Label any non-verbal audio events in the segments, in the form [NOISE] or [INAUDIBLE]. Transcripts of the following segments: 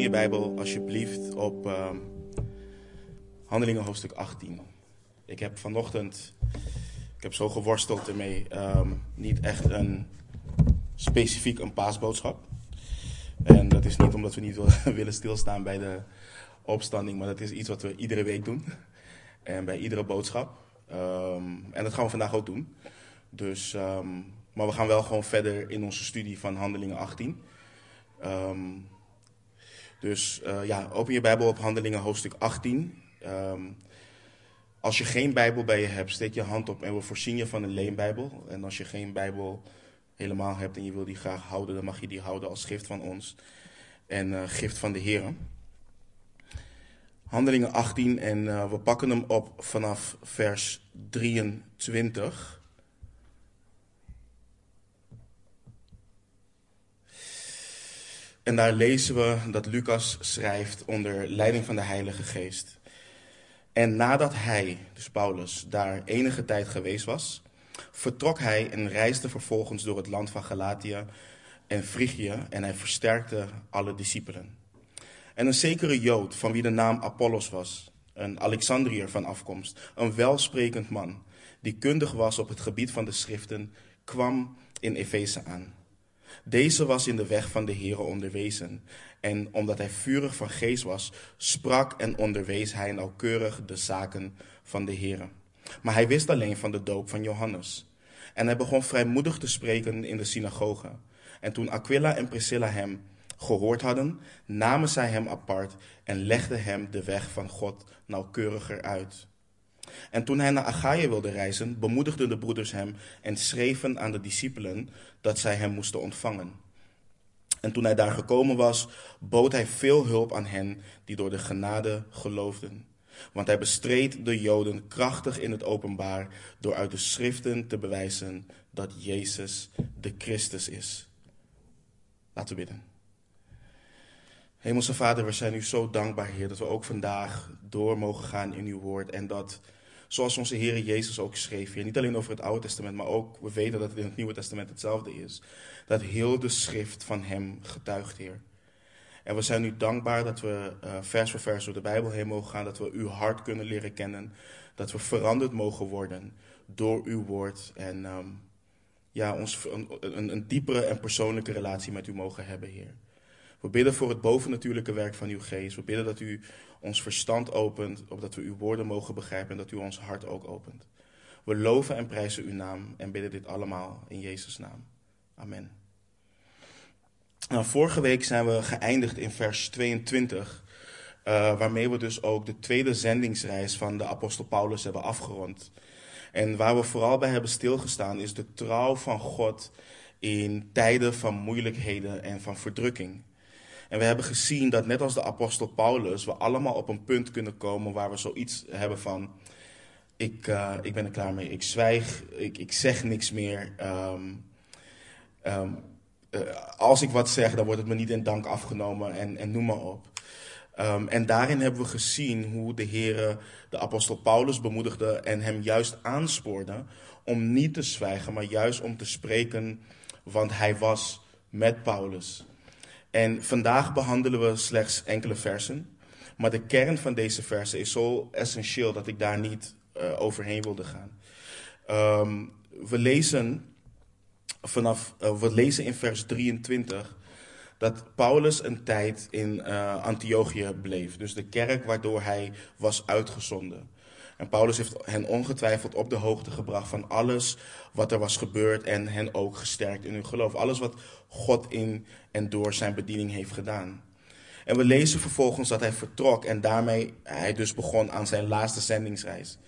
je Bijbel alsjeblieft op ehm, Handelingen hoofdstuk 18. Ik heb vanochtend, ik heb zo geworsteld ermee, ehm, niet echt een specifiek een paasboodschap. En dat is niet omdat we niet [LAUGHS] willen stilstaan bij de opstanding, maar dat is iets wat we iedere week doen. En bij iedere boodschap. Ehm, en dat gaan we vandaag ook doen. Dus, maar we gaan wel gewoon verder in onze studie van Handelingen 18. Um, dus uh, ja, open je Bijbel op Handelingen hoofdstuk 18. Um, ehm, als je geen Bijbel bij je hebt, steek je hand op en we voorzien je van een leenbijbel. En als je geen Bijbel helemaal hebt en je wil die graag houden, dan mag je die houden als gift van ons en uh, gift van de Heer. Handelingen 18 en uh, we pakken hem op vanaf vers 23. En daar lezen we dat Lucas schrijft onder leiding van de Heilige Geest. En nadat hij, dus Paulus, daar enige tijd geweest was, vertrok hij en reisde vervolgens door het land van Galatië en Frigië en hij versterkte alle discipelen. En een zekere Jood, van wie de naam Apollos was, een Alexandriër van afkomst, een welsprekend man, die kundig was op het gebied van de schriften, kwam in Efeze aan. Deze was in de weg van de Here onderwezen. En omdat hij vurig van geest was, sprak en onderwees hij nauwkeurig de zaken van de Here. Maar hij wist alleen van de doop van Johannes. En hij begon vrijmoedig te spreken in de synagoge. En toen Aquila en Priscilla hem gehoord hadden, namen zij hem apart en legden hem de weg van God nauwkeuriger uit. En toen hij naar Achaia wilde reizen, bemoedigden de broeders hem en schreven aan de discipelen dat zij hem moesten ontvangen. En toen hij daar gekomen was, bood hij veel hulp aan hen die door de genade geloofden. Want hij bestreed de Joden krachtig in het openbaar door uit de schriften te bewijzen dat Jezus de Christus is. Laten we bidden. Hemelse Vader, we zijn u zo dankbaar, Heer, dat we ook vandaag door mogen gaan in uw woord. En dat, zoals onze Heer Jezus ook schreef, Heer, niet alleen over het Oude Testament, maar ook, we weten dat het in het Nieuwe Testament hetzelfde is. Dat heel de schrift van Hem getuigt, Heer. En we zijn u dankbaar dat we uh, vers voor vers door de Bijbel heen mogen gaan, dat we uw hart kunnen leren kennen, dat we veranderd mogen worden door uw woord. En um, ja, ons een, een, een diepere en persoonlijke relatie met u mogen hebben, Heer. We bidden voor het bovennatuurlijke werk van uw geest. We bidden dat u ons verstand opent, opdat we uw woorden mogen begrijpen en dat u ons hart ook opent. We loven en prijzen uw naam en bidden dit allemaal in Jezus' naam. Amen. Nou, vorige week zijn we geëindigd in vers 22, uh, waarmee we dus ook de tweede zendingsreis van de apostel Paulus hebben afgerond. En waar we vooral bij hebben stilgestaan is de trouw van God in tijden van moeilijkheden en van verdrukking. En we hebben gezien dat net als de apostel Paulus, we allemaal op een punt kunnen komen waar we zoiets hebben van, ik, uh, ik ben er klaar mee, ik zwijg, ik, ik zeg niks meer. Um, um, uh, als ik wat zeg, dan wordt het me niet in dank afgenomen en, en noem maar op. Um, en daarin hebben we gezien hoe de Heer de apostel Paulus bemoedigde en hem juist aanspoorde om niet te zwijgen, maar juist om te spreken, want hij was met Paulus. En vandaag behandelen we slechts enkele versen. Maar de kern van deze versen is zo essentieel dat ik daar niet uh, overheen wilde gaan. Um, we lezen vanaf, uh, we lezen in vers 23 dat Paulus een tijd in uh, Antiochië bleef. Dus de kerk waardoor hij was uitgezonden. En Paulus heeft hen ongetwijfeld op de hoogte gebracht van alles wat er was gebeurd en hen ook gesterkt in hun geloof. Alles wat God in en door zijn bediening heeft gedaan. En we lezen vervolgens dat hij vertrok en daarmee hij dus begon aan zijn laatste zendingsreis.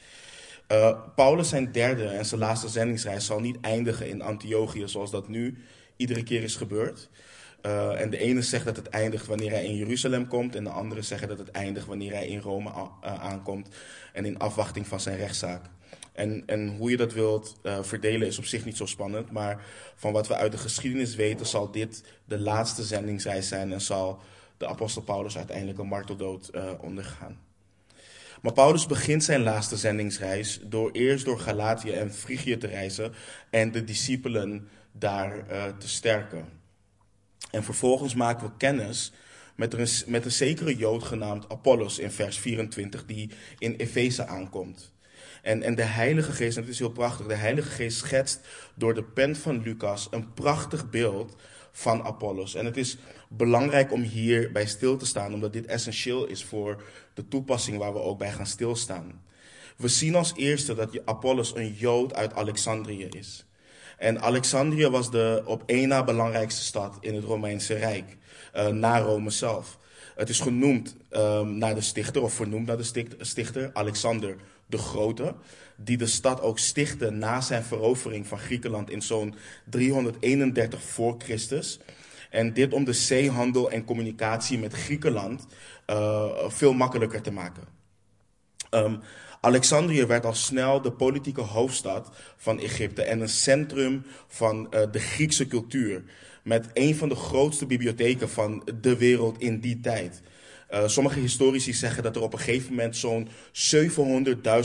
Uh, Paulus zijn derde en zijn laatste zendingsreis zal niet eindigen in Antiochië zoals dat nu iedere keer is gebeurd. Uh, en de ene zegt dat het eindigt wanneer hij in Jeruzalem komt. En de andere zeggen dat het eindigt wanneer hij in Rome uh, aankomt. En in afwachting van zijn rechtszaak. En, en hoe je dat wilt uh, verdelen is op zich niet zo spannend. Maar van wat we uit de geschiedenis weten, zal dit de laatste zendingsreis zijn. En zal de apostel Paulus uiteindelijk een marteldood ondergaan. Maar Paulus begint zijn laatste zendingsreis door eerst door Galatië en Frigië te reizen. En de discipelen daar te sterken. En vervolgens maken we kennis met een, met een zekere Jood genaamd Apollos in vers 24, die in Efeze aankomt. En, en de Heilige Geest, en het is heel prachtig, de Heilige Geest schetst door de pen van Lucas een prachtig beeld van Apollos. En het is belangrijk om hierbij stil te staan, omdat dit essentieel is voor de toepassing waar we ook bij gaan stilstaan. We zien als eerste dat Apollos een Jood uit Alexandrië is. En Alexandrië was de op één na belangrijkste stad in het Romeinse Rijk, uh, na Rome zelf. Het is genoemd um, naar de stichter, of vernoemd naar de stichter, Alexander de Grote, die de stad ook stichtte na zijn verovering van Griekenland in zo'n 331 voor Christus. En dit om de zeehandel en communicatie met Griekenland uh, veel makkelijker te maken. Um, Alexandrië werd al snel de politieke hoofdstad van Egypte en een centrum van uh, de Griekse cultuur. Met een van de grootste bibliotheken van de wereld in die tijd. Uh, sommige historici zeggen dat er op een gegeven moment zo'n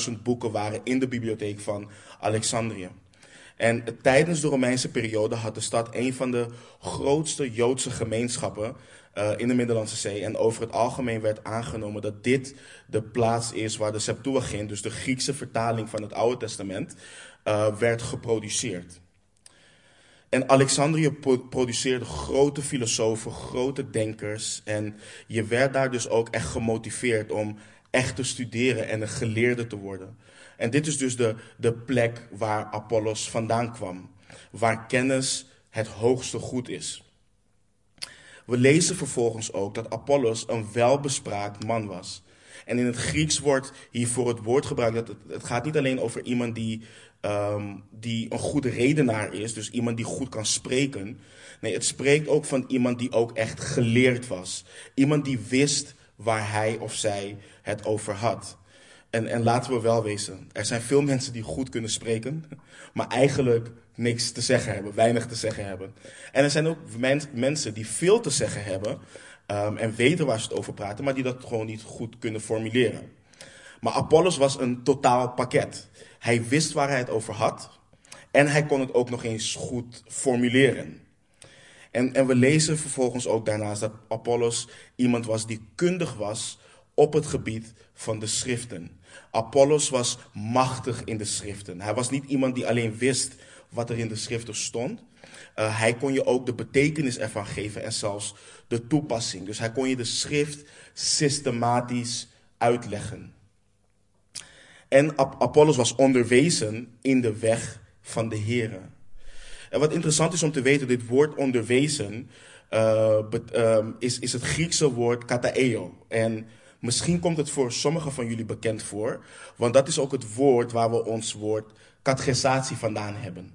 700.000 boeken waren in de bibliotheek van Alexandrië. En tijdens de Romeinse periode had de stad een van de grootste Joodse gemeenschappen uh, in de Middellandse Zee. En over het algemeen werd aangenomen dat dit de plaats is waar de Septuagint, dus de Griekse vertaling van het Oude Testament, uh, werd geproduceerd. En Alexandrië produceerde grote filosofen, grote denkers. En je werd daar dus ook echt gemotiveerd om echt te studeren en een geleerde te worden. En dit is dus de, de plek waar Apollos vandaan kwam. Waar kennis het hoogste goed is. We lezen vervolgens ook dat Apollos een welbespraakt man was. En in het Grieks wordt hiervoor het woord gebruikt dat het, het gaat niet alleen over iemand die, um, die een goede redenaar is, dus iemand die goed kan spreken. Nee, het spreekt ook van iemand die ook echt geleerd was. Iemand die wist waar hij of zij het over had. En, en laten we wel wezen, er zijn veel mensen die goed kunnen spreken, [LAUGHS] maar eigenlijk niks te zeggen hebben, weinig te zeggen hebben. En er zijn ook mensen die veel te zeggen hebben um, en weten waar ze het over praten, maar die dat gewoon niet goed kunnen formuleren. Maar Apollos was een totaal pakket. Hij wist waar hij het over had en hij kon het ook nog eens goed formuleren. En, en we lezen vervolgens ook daarnaast dat Apollos iemand was die kundig was op het gebied van de schriften. Apollos was machtig in de schriften. Hij was niet iemand die alleen wist wat er in de schriften stond. Uh, hij kon je ook de betekenis ervan geven en zelfs de toepassing. Dus hij kon je de schrift systematisch uitleggen. En Apollos was onderwezen in de weg van de Here. En wat interessant is om te weten, dit woord onderwezen uh, uh, is, is het Griekse woord kataeo. En Misschien komt het voor sommigen van jullie bekend voor, want dat is ook het woord waar we ons woord catechisatie vandaan hebben.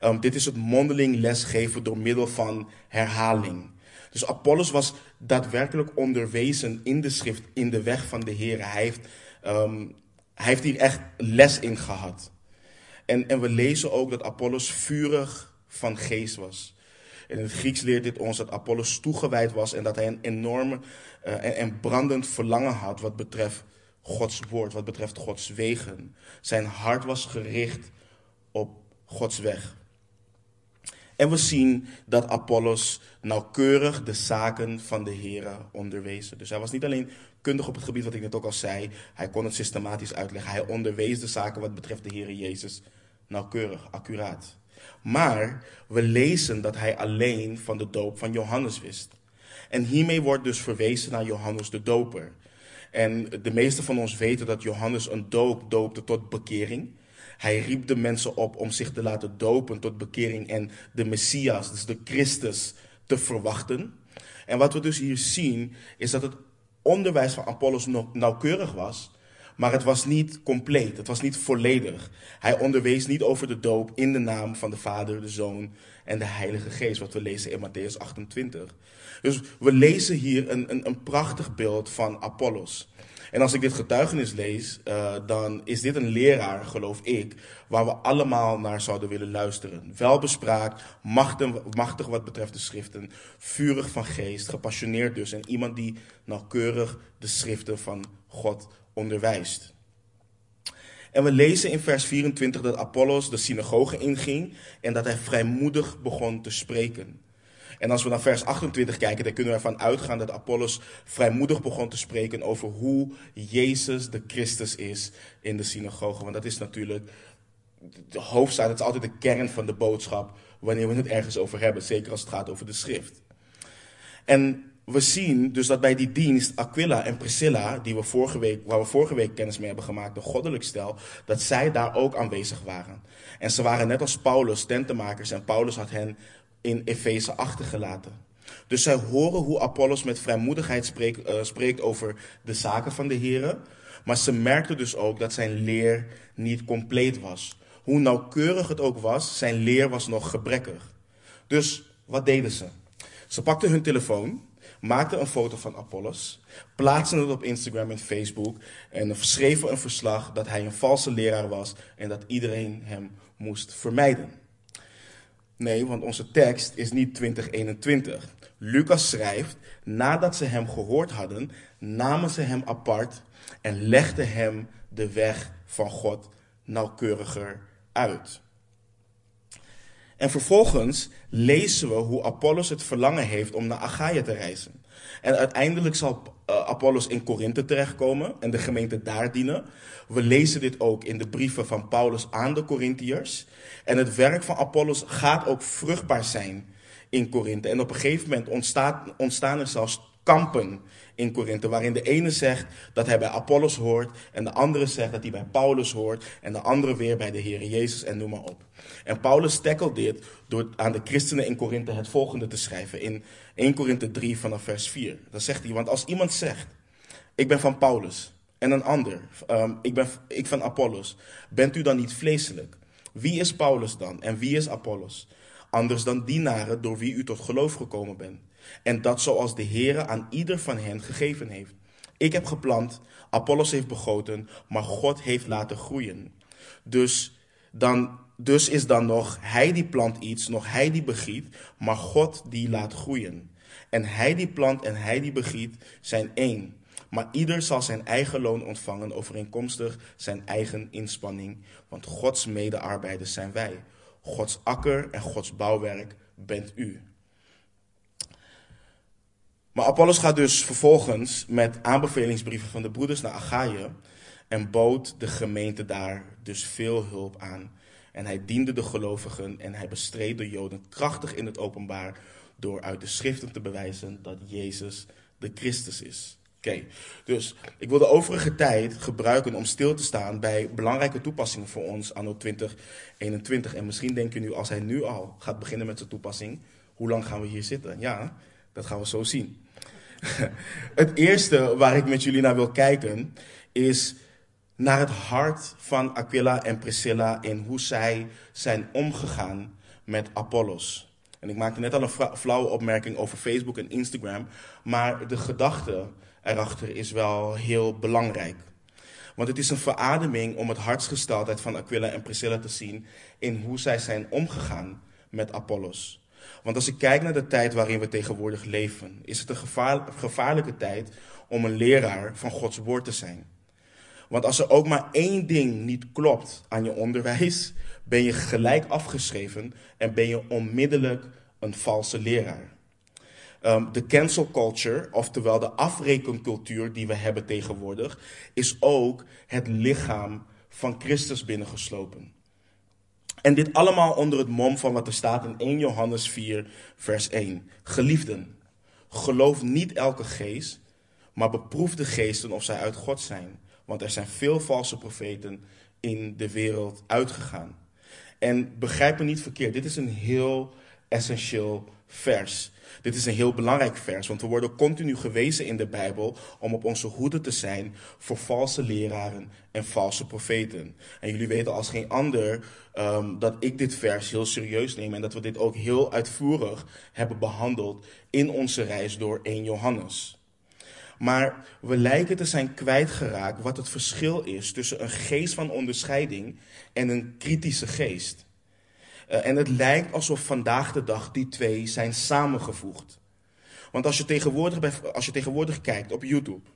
Um, dit is het mondeling lesgeven door middel van herhaling. Dus Apollos was daadwerkelijk onderwezen in de schrift, in de weg van de Heer. Hij heeft, um, hij heeft hier echt les in gehad. En, en we lezen ook dat Apollos vurig van geest was. In het Grieks leert dit ons dat Apollos toegewijd was en dat hij een enorme uh, en, brandend verlangen had wat betreft Gods woord, wat betreft Gods wegen. Zijn hart was gericht op Gods weg. En we zien dat Apollos nauwkeurig de zaken van de Here onderwezen. Dus hij was niet alleen kundig op het gebied wat ik net ook al zei, hij kon het systematisch uitleggen. Hij onderwees de zaken wat betreft de Here Jezus nauwkeurig, accuraat. Maar we lezen dat hij alleen van de doop van Johannes wist. En hiermee wordt dus verwezen naar Johannes de Doper. En de meeste van ons weten dat Johannes een doop doopte tot bekering. Hij riep de mensen op om zich te laten dopen tot bekering en de Messias, dus de Christus, te verwachten. En wat we dus hier zien, is dat het onderwijs van Apollos nauwkeurig was, maar het was niet compleet, het was niet volledig. Hij onderwees niet over de doop in de naam van de Vader, de Zoon en de Heilige Geest, wat we lezen in Matthäus 28. Dus we lezen hier een, een, een prachtig beeld van Apollos. En als ik dit getuigenis lees, uh, dan is dit een leraar, geloof ik, waar we allemaal naar zouden willen luisteren. Welbespraakt, machtig wat betreft de schriften, vurig van geest, gepassioneerd dus. En iemand die nauwkeurig de schriften van God onderwijst. En we lezen in vers 24 dat Apollos de synagoge inging en dat hij vrijmoedig begon te spreken. En als we naar vers 28 kijken, dan kunnen we ervan uitgaan dat Apollos vrijmoedig begon te spreken over hoe Jezus de Christus is in de synagoge. Want dat is natuurlijk de hoofdzaak, dat is altijd de kern van de boodschap wanneer we het ergens over hebben, zeker als het gaat over de schrift. En we zien dus dat bij die dienst Aquila en Priscilla, die we vorige week, waar we vorige week kennis mee hebben gemaakt, de goddelijk stel, dat zij daar ook aanwezig waren. En ze waren net als Paulus tentenmakers en Paulus had hen in Efeze achtergelaten. Dus zij horen hoe Apollos met vrijmoedigheid spreekt, uh, spreekt over de zaken van de Here, maar ze merkten dus ook dat zijn leer niet compleet was. Hoe nauwkeurig het ook was, zijn leer was nog gebrekkig. Dus wat deden ze? Ze pakten hun telefoon maakten een foto van Apollos, plaatsten het op Instagram en Facebook en schreven een verslag dat hij een valse leraar was en dat iedereen hem moest vermijden. Nee, want onze tekst is niet 2021. Lucas schrijft, nadat ze hem gehoord hadden, namen ze hem apart en legden hem de weg van God nauwkeuriger uit. En vervolgens lezen we hoe Apollos het verlangen heeft om naar Achaia te reizen. En uiteindelijk zal uh, Apollos in Korinthe terechtkomen en de gemeente daar dienen. We lezen dit ook in de brieven van Paulus aan de Corinthiërs. En het werk van Apollos gaat ook vruchtbaar zijn in Korinthe. En op een gegeven moment ontstaan er zelfs kampen in Korinthe, waarin de ene zegt dat hij bij Apollos hoort, en de andere zegt dat hij bij Paulus hoort, en de andere weer bij de Heer Jezus, en noem maar op. En Paulus tackelt dit door aan de christenen in Korinthe het volgende te schrijven, in 1 Korinthe 3 vanaf vers 4. Dan zegt hij, want als iemand zegt, ik ben van Paulus, en een ander, um, ik ben ik van Apollos, bent u dan niet vleeselijk? Wie is Paulus dan, en wie is Apollos? Anders dan dienaren door wie u tot geloof gekomen bent. En dat zoals de Heere aan ieder van hen gegeven heeft. Ik heb geplant, Apollos heeft begoten, maar God heeft laten groeien. Dus, dan, dus is dan nog hij die plant iets, nog hij die begiet, maar God die laat groeien. En hij die plant en hij die begiet zijn één. Maar ieder zal zijn eigen loon ontvangen overeenkomstig zijn eigen inspanning. Want Gods medearbeiders zijn wij. Gods akker en Gods bouwwerk bent u. Maar Apollos gaat dus vervolgens met aanbevelingsbrieven van de broeders naar Achaïe en bood de gemeente daar dus veel hulp aan. En hij diende de gelovigen en hij bestreed de Joden krachtig in het openbaar door uit de schriften te bewijzen dat Jezus de Christus is. Oké, dus ik wil de overige tijd gebruiken om stil te staan bij belangrijke toepassingen voor ons anno 2021. En misschien denk je nu, als hij nu al gaat beginnen met zijn toepassing, hoe lang gaan we hier zitten? Ja, dat gaan we zo zien. [LAUGHS] Het eerste waar ik met jullie naar wil kijken is naar het hart van Aquila en Priscilla in hoe zij zijn omgegaan met Apollos. En ik maakte net al een flauwe opmerking over Facebook en Instagram, maar de gedachte erachter is wel heel belangrijk. Want het is een verademing om het hartsgesteldheid van Aquila en Priscilla te zien in hoe zij zijn omgegaan met Apollos. Want als ik kijk naar de tijd waarin we tegenwoordig leven, is het een gevaarlijke tijd om een leraar van Gods woord te zijn. Want als er ook maar één ding niet klopt aan je onderwijs, ben je gelijk afgeschreven en ben je onmiddellijk een valse leraar. Um, de cancel culture, oftewel de afrekencultuur die we hebben tegenwoordig, is ook het lichaam van Christus binnengeslopen. En dit allemaal onder het mom van wat er staat in 1 Johannes 4, vers 1. Geliefden, geloof niet elke geest, maar beproef de geesten of zij uit God zijn. Want er zijn veel valse profeten in de wereld uitgegaan. En begrijp me niet verkeerd, dit is een heel essentieel vers. Dit is een heel belangrijk vers, want we worden continu gewezen in de Bijbel om op onze hoede te zijn voor valse leraren en valse profeten. En jullie weten als geen ander um, dat ik dit vers heel serieus neem en dat we dit ook heel uitvoerig hebben behandeld in onze reis door 1 Johannes. Maar we lijken te zijn kwijtgeraakt wat het verschil is tussen een geest van onderscheiding en een kritische geest. Uh, en het lijkt alsof vandaag de dag die twee zijn samengevoegd. Want als je, tegenwoordig als je tegenwoordig kijkt op YouTube,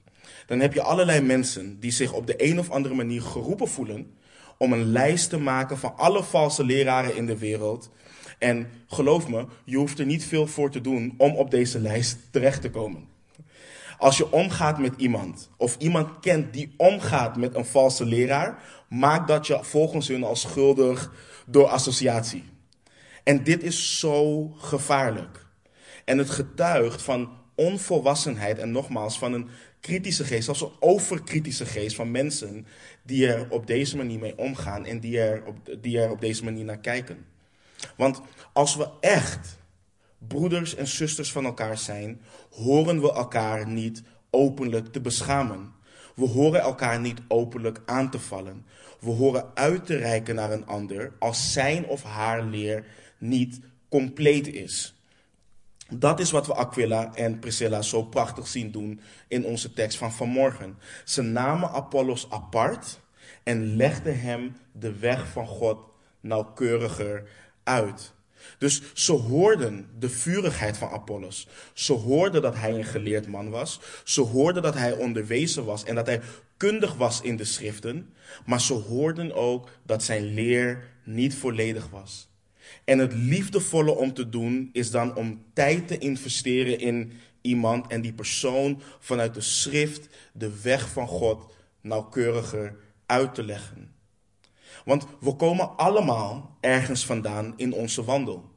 dan heb je allerlei mensen die zich op de een of andere manier geroepen voelen om een lijst te maken van alle valse leraren in de wereld En geloof me, je hoeft er niet veel voor te doen om op deze lijst terecht te komen. Als je omgaat met iemand, of iemand kent die omgaat met een valse leraar, maak dat je volgens hun als schuldig door associatie. En dit is zo gevaarlijk. En het getuigt van onvolwassenheid en nogmaals van een kritische geest, zelfs een overkritische geest van mensen die er op deze manier mee omgaan en die er op, die er op deze manier naar kijken. Want als we echt broeders en zusters van elkaar zijn, horen we elkaar niet openlijk te beschamen. We horen elkaar niet openlijk aan te vallen. We horen uit te reiken naar een ander als zijn of haar leer niet compleet is. Dat is wat we Aquila en Priscilla zo prachtig zien doen in onze tekst van vanmorgen. Ze namen Apollos apart en legden hem de weg van God nauwkeuriger uit. Dus ze hoorden de vurigheid van Apollos. Ze hoorden dat hij een geleerd man was. Ze hoorden dat hij onderwezen was en dat hij kundig was in de schriften. Maar ze hoorden ook dat zijn leer niet volledig was. En het liefdevolle om te doen is dan om tijd te investeren in iemand en die persoon vanuit de schrift de weg van God nauwkeuriger uit te leggen. Want we komen allemaal ergens vandaan in onze wandel.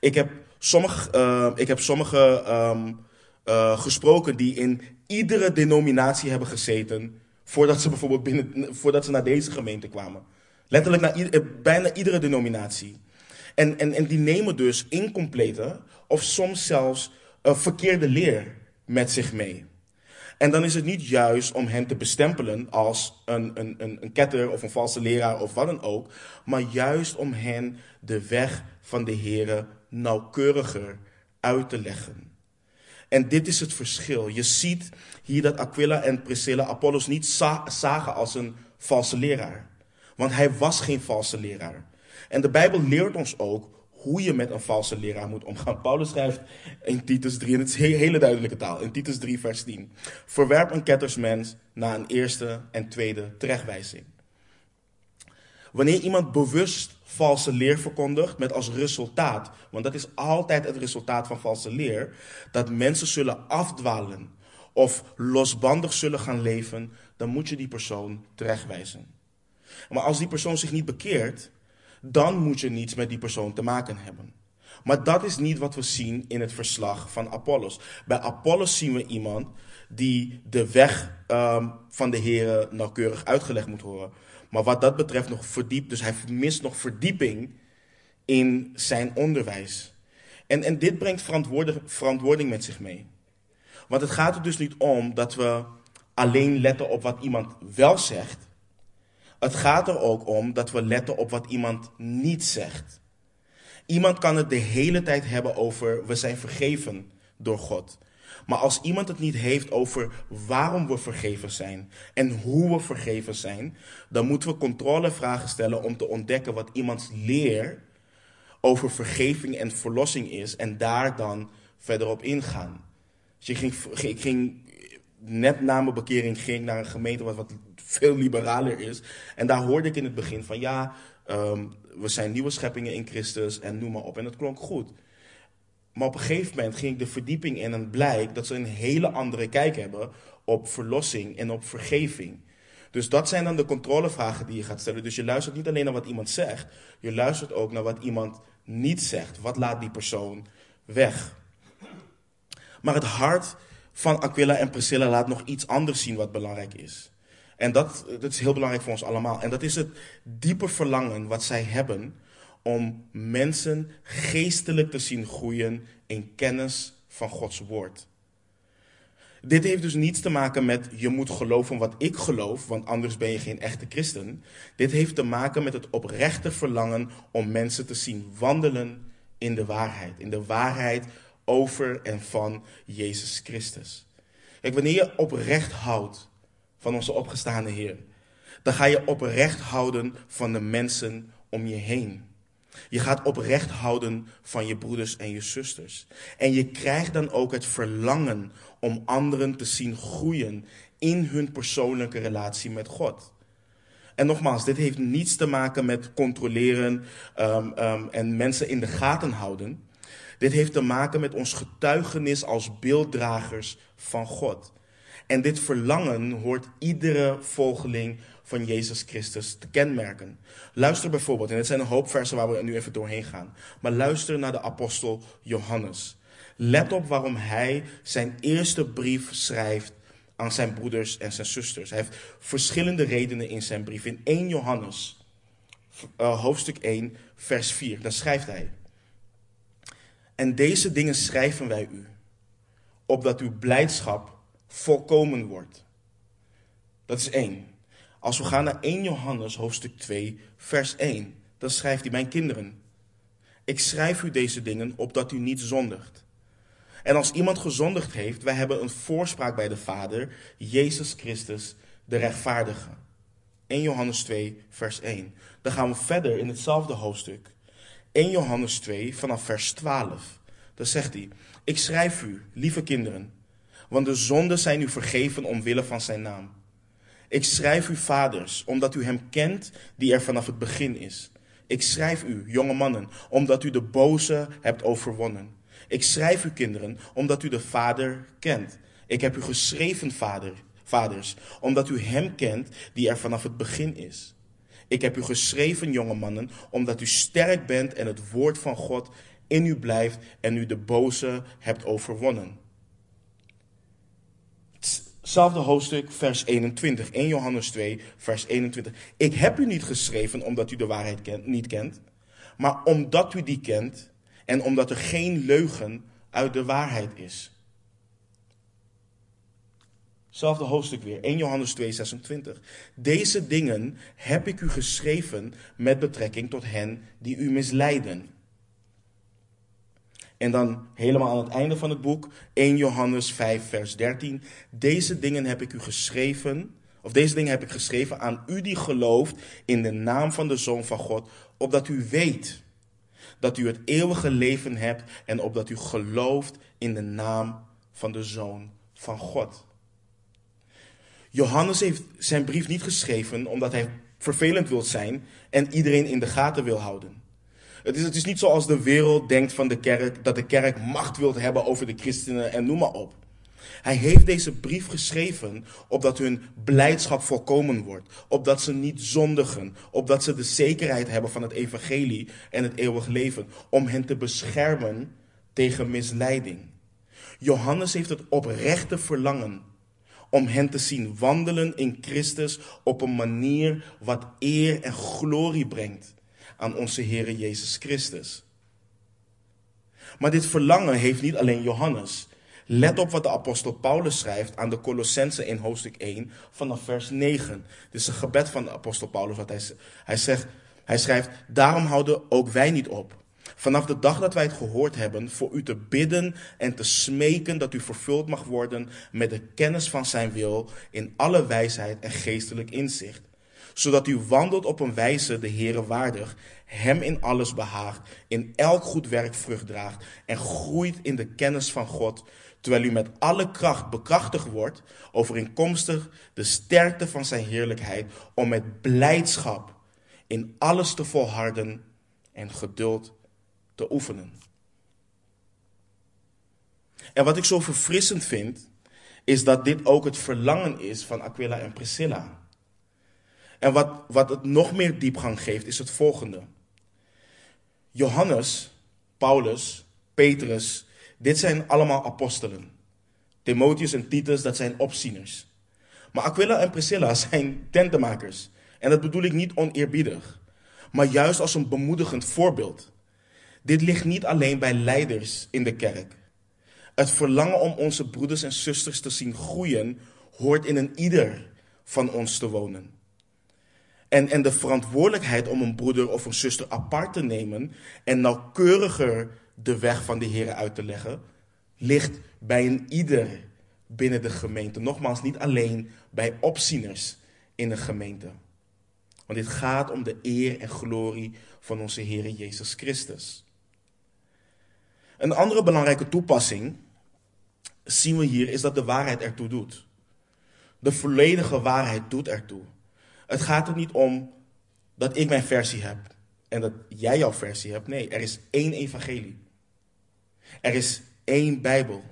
Ik heb sommige, uh, ik heb sommige um, uh, gesproken die in iedere denominatie hebben gezeten voordat ze bijvoorbeeld binnen, voordat ze naar deze gemeente kwamen. Letterlijk naar eh, bijna iedere denominatie. En, en, en die nemen dus incomplete of soms zelfs uh, verkeerde leer met zich mee. En dan is het niet juist om hen te bestempelen als een, een, een, een ketter of een valse leraar of wat dan ook, maar juist om hen de weg van de Here nauwkeuriger uit te leggen. En dit is het verschil. Je ziet hier dat Aquila en Priscilla Apollos niet zagen als een valse leraar. Want hij was geen valse leraar. En de Bijbel leert ons ook hoe je met een valse leraar moet omgaan. [LAUGHS] Paulus schrijft in Titus 3, en het is hele duidelijke taal, in Titus 3, vers 10. Verwerp een kettersmens na een eerste en tweede terechtwijzing. Wanneer iemand bewust valse leer verkondigt met als resultaat, want dat is altijd het resultaat van valse leer, dat mensen zullen afdwalen of losbandig zullen gaan leven, dan moet je die persoon terechtwijzen. Maar als die persoon zich niet bekeert, dan moet je niets met die persoon te maken hebben. Maar dat is niet wat we zien in het verslag van Apollos. Bij Apollos zien we iemand die de weg um, van de Heer nauwkeurig uitgelegd moet horen. Maar wat dat betreft nog verdiept, dus hij mist nog verdieping in zijn onderwijs. En, en dit brengt verantwoording met zich mee. Want het gaat er dus niet om dat we alleen letten op wat iemand wel zegt, het gaat er ook om dat we letten op wat iemand niet zegt. Iemand kan het de hele tijd hebben over we zijn vergeven door God. Maar als iemand het niet heeft over waarom we vergeven zijn en hoe we vergeven zijn, dan moeten we controlevragen stellen om te ontdekken wat iemands leer over vergeving en verlossing is en daar dan verder op ingaan. Dus ik ging, ik ging net na mijn bekering ging naar een gemeente wat, wat veel liberaler is. En daar hoorde ik in het begin van ja, um, we zijn nieuwe scheppingen in Christus en noem maar op. En dat klonk goed. Maar op een gegeven moment ging ik de verdieping in en blijkt dat ze een hele andere kijk hebben op verlossing en op vergeving. Dus dat zijn dan de controlevragen die je gaat stellen. Dus je luistert niet alleen naar wat iemand zegt, je luistert ook naar wat iemand niet zegt. Wat laat die persoon weg? Maar het hart van Aquila en Priscilla laat nog iets anders zien wat belangrijk is. En dat, dat is heel belangrijk voor ons allemaal. En dat is het diepe verlangen wat zij hebben om mensen geestelijk te zien groeien in kennis van Gods woord. Dit heeft dus niets te maken met je moet geloven wat ik geloof, want anders ben je geen echte christen. Dit heeft te maken met het oprechte verlangen om mensen te zien wandelen in de waarheid. In de waarheid over en van Jezus Christus. Kijk, wanneer je oprecht houdt van onze opgestaande Heer, dan ga je oprecht houden van de mensen om je heen. Je gaat oprecht houden van je broeders en je zusters. En je krijgt dan ook het verlangen om anderen te zien groeien in hun persoonlijke relatie met God. En nogmaals, dit heeft niets te maken met controleren um, um, en mensen in de gaten houden. Dit heeft te maken met ons getuigenis als beelddragers van God. En dit verlangen hoort iedere volgeling van Jezus Christus te kenmerken. Luister bijvoorbeeld, en dit zijn een hoop versen waar we nu even doorheen gaan. Maar luister naar de apostel Johannes. Let op waarom hij zijn eerste brief schrijft aan zijn broeders en zijn zusters. Hij heeft verschillende redenen in zijn brief. In 1 Johannes, uh, hoofdstuk 1, vers 4, dan schrijft hij. En deze dingen schrijven wij u, opdat uw blijdschap volkomen wordt. Dat is één. Als we gaan naar 1 Johannes hoofdstuk 2, vers 1, dan schrijft hij: Mijn kinderen, ik schrijf u deze dingen opdat u niet zondigt. En als iemand gezondigd heeft, wij hebben een voorspraak bij de Vader, Jezus Christus, de rechtvaardige. 1 Johannes 2, vers 1. Dan gaan we verder in hetzelfde hoofdstuk. 1 Johannes 2, vanaf vers 12. Dan zegt hij: Ik schrijf u, lieve kinderen, want de zonden zijn u vergeven omwille van zijn naam. Ik schrijf u, vaders, omdat u hem kent die er vanaf het begin is. Ik schrijf u, jonge mannen, omdat u de boze hebt overwonnen. Ik schrijf u, kinderen, omdat u de Vader kent. Ik heb u geschreven, vader, vaders, omdat u hem kent die er vanaf het begin is. Ik heb u geschreven, jonge mannen, omdat u sterk bent en het woord van God in u blijft en u de boze hebt overwonnen. Hetzelfde hoofdstuk, vers 21, 1 Johannes 2, vers 21. Ik heb u niet geschreven omdat u de waarheid kent, niet kent, maar omdat u die kent en omdat er geen leugen uit de waarheid is. Zelfde hoofdstuk weer, 1 Johannes 2, 26. Deze dingen heb ik u geschreven met betrekking tot hen die u misleiden. En dan helemaal aan het einde van het boek, 1 Johannes 5, vers 13. Deze dingen heb ik u geschreven, of deze dingen heb ik geschreven aan u die gelooft in de naam van de Zoon van God, opdat u weet dat u het eeuwige leven hebt en opdat u gelooft in de naam van de Zoon van God. Johannes heeft zijn brief niet geschreven omdat hij vervelend wil zijn en iedereen in de gaten wil houden. Het is, het is niet zoals de wereld denkt van de kerk, dat de kerk macht wil hebben over de christenen en noem maar op. Hij heeft deze brief geschreven opdat hun blijdschap volkomen wordt, opdat ze niet zondigen, opdat ze de zekerheid hebben van het evangelie en het eeuwig leven, om hen te beschermen tegen misleiding. Johannes heeft het oprechte verlangen om hen te zien wandelen in Christus op een manier wat eer en glorie brengt aan onze Heer Jezus Christus. Maar dit verlangen heeft niet alleen Johannes. Let op wat de apostel Paulus schrijft aan de Colossense in hoofdstuk 1 vanaf vers 9. Dit is een gebed van de apostel Paulus. Wat hij, hij, zegt, hij schrijft, daarom houden ook wij niet op. Vanaf de dag dat wij het gehoord hebben, voor u te bidden en te smeken dat u vervuld mag worden met de kennis van zijn wil in alle wijsheid en geestelijk inzicht. Zodat u wandelt op een wijze de Heere waardig, hem in alles behaagt, in elk goed werk vrucht draagt en groeit in de kennis van God, terwijl u met alle kracht bekrachtigd wordt, overeenkomstig de sterkte van zijn heerlijkheid, om met blijdschap in alles te volharden en geduld oefenen. En wat ik zo verfrissend vind, is dat dit ook het verlangen is van Aquila en Priscilla. En wat, wat het nog meer diepgang geeft, is het volgende. Johannes, Paulus, Petrus, dit zijn allemaal apostelen. Timotheus en Titus, dat zijn opzieners. Maar Aquila en Priscilla [LAUGHS] zijn tentenmakers. En dat bedoel ik niet oneerbiedig, maar juist als een bemoedigend voorbeeld. Dit ligt niet alleen bij leiders in de kerk. Het verlangen om onze broeders en zusters te zien groeien hoort in een ieder van ons te wonen. En, en de verantwoordelijkheid om een broeder of een zuster apart te nemen en nauwkeuriger de weg van de Heer uit te leggen, ligt bij een ieder binnen de gemeente. Nogmaals, niet alleen bij opzieners in een gemeente. Want dit gaat om de eer en glorie van onze Heer Jezus Christus. Een andere belangrijke toepassing zien we hier is dat de waarheid ertoe doet. De volledige waarheid doet ertoe. Het gaat er niet om dat ik mijn versie heb en dat jij jouw versie hebt. Nee, er is één evangelie. Er is één Bijbel.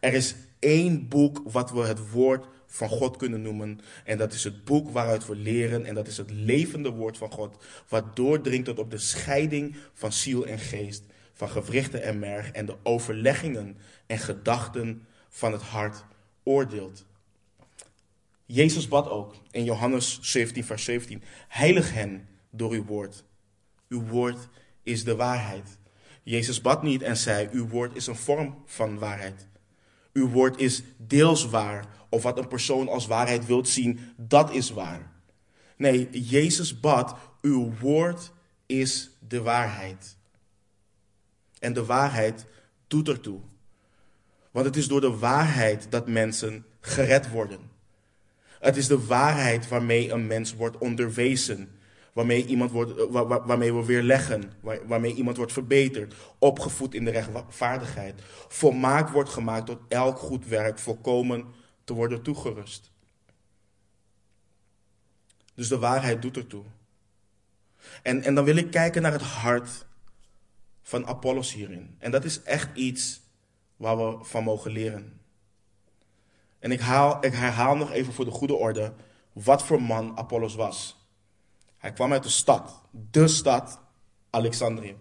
Er is één boek wat we het woord van God kunnen noemen. En dat is het boek waaruit we leren. En dat is het levende woord van God. Wat doordringt tot op de scheiding van ziel en geest. Van gewrichten en merg. En de overleggingen en gedachten van het hart oordeelt. Jezus bad ook in Johannes 17, vers 17. Heilig hen door uw woord. Uw woord is de waarheid. Jezus bad niet en zei: Uw woord is een vorm van waarheid. Uw woord is deels waar. Of wat een persoon als waarheid wilt zien, dat is waar. Nee, Jezus bad: Uw woord is de waarheid. En de waarheid doet ertoe. Want het is door de waarheid dat mensen gered worden. Het is de waarheid waarmee een mens wordt onderwezen. Waarmee, iemand wordt, eh, waarmee we weer leggen. Waarmee iemand wordt verbeterd. Opgevoed in de rechtvaardigheid. Volmaakt wordt gemaakt tot elk goed werk. Volkomen te worden toegerust. Dus de waarheid doet ertoe. En, en dan wil ik kijken naar het hart van Apollos hierin. En dat is echt iets waar we van mogen leren. En ik, haal, ik herhaal nog even voor de goede orde wat voor man Apollos was. Hij kwam uit de stad, de stad Alexandrië.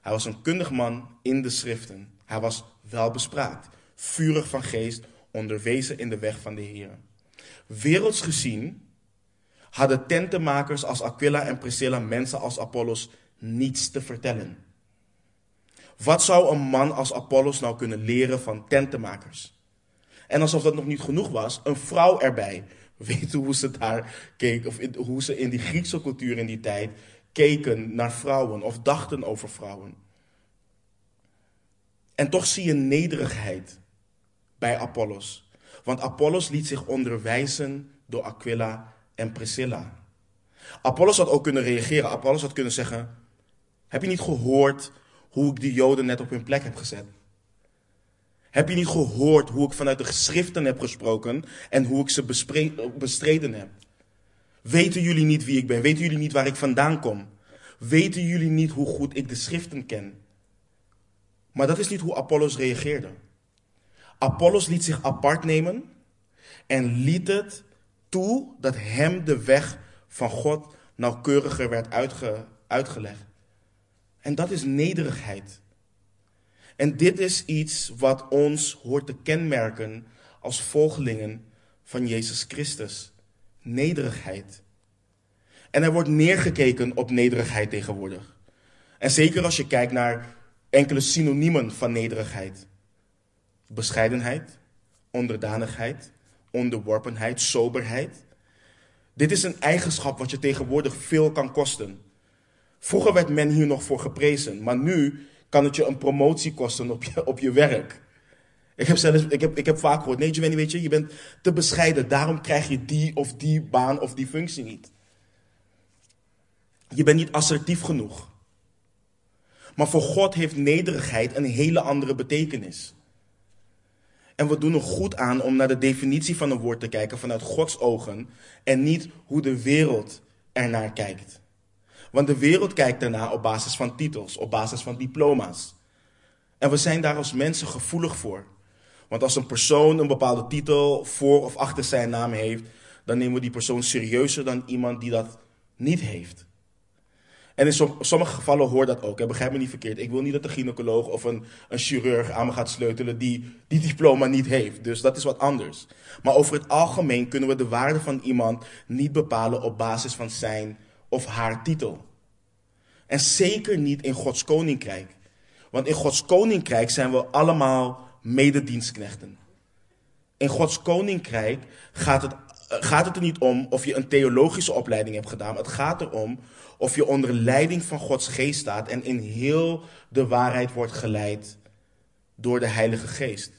Hij was een kundig man in de schriften. Hij was welbespraakt, vurig van geest, onderwezen in de weg van de Heer. Werelds gezien hadden tentenmakers als Aquila en Priscilla mensen als Apollos niets te vertellen. Wat zou een man als Apollos nou kunnen leren van tentenmakers? En alsof dat nog niet genoeg was, een vrouw erbij. [LAUGHS] Weet hoe ze daar keek, of hoe ze in die Griekse cultuur in die tijd keken naar vrouwen of dachten over vrouwen. En toch zie je nederigheid bij Apollos. Want Apollos liet zich onderwijzen door Aquila en Priscilla. Apollos had ook kunnen reageren. Apollos had kunnen zeggen: Heb je niet gehoord hoe ik die Joden net op hun plek heb gezet? Heb je niet gehoord hoe ik vanuit de geschriften heb gesproken en hoe ik ze bestreden heb? Weten jullie niet wie ik ben? Weten jullie niet waar ik vandaan kom? Weten jullie niet hoe goed ik de schriften ken? Maar dat is niet hoe Apollos reageerde. Apollos liet zich apart nemen en liet het toe dat hem de weg van God nauwkeuriger werd uitgelegd. En dat is nederigheid. En dit is iets wat ons hoort te kenmerken als volgelingen van Jezus Christus. Nederigheid. En er wordt neergekeken op nederigheid tegenwoordig. En zeker als je kijkt naar enkele synoniemen van nederigheid. Bescheidenheid, onderdanigheid, onderworpenheid, soberheid. Dit is een eigenschap wat je tegenwoordig veel kan kosten. Vroeger werd men hier nog voor geprezen, maar nu kan het je een promotie kosten op je, op je werk. Ik heb, zelfs, ik, heb, ik heb vaak gehoord, nee weet je, je bent te bescheiden, daarom krijg je die of die baan of die functie niet. Je bent niet assertief genoeg. Maar voor God heeft nederigheid een hele andere betekenis. En we doen er goed aan om naar de definitie van een woord te kijken vanuit Gods ogen en niet hoe de wereld ernaar kijkt. Want de wereld kijkt ernaar op basis van titels, op basis van diploma's. En we zijn daar als mensen gevoelig voor. Want als een persoon een bepaalde titel voor of achter zijn naam heeft, dan nemen we die persoon serieuzer dan iemand die dat niet heeft. En in sommige gevallen hoort dat ook. Hè? Begrijp me niet verkeerd. Ik wil niet dat een gynaecoloog of een, een chirurg aan me gaat sleutelen die die diploma niet heeft. Dus dat is wat anders. Maar over het algemeen kunnen we de waarde van iemand niet bepalen op basis van zijn of haar titel. En zeker niet in Gods koninkrijk. Want in Gods koninkrijk zijn we allemaal mededienstknechten. In Gods koninkrijk gaat het, gaat het er niet om of je een theologische opleiding hebt gedaan. Het gaat erom of je onder leiding van Gods geest staat en in heel de waarheid wordt geleid door de Heilige Geest.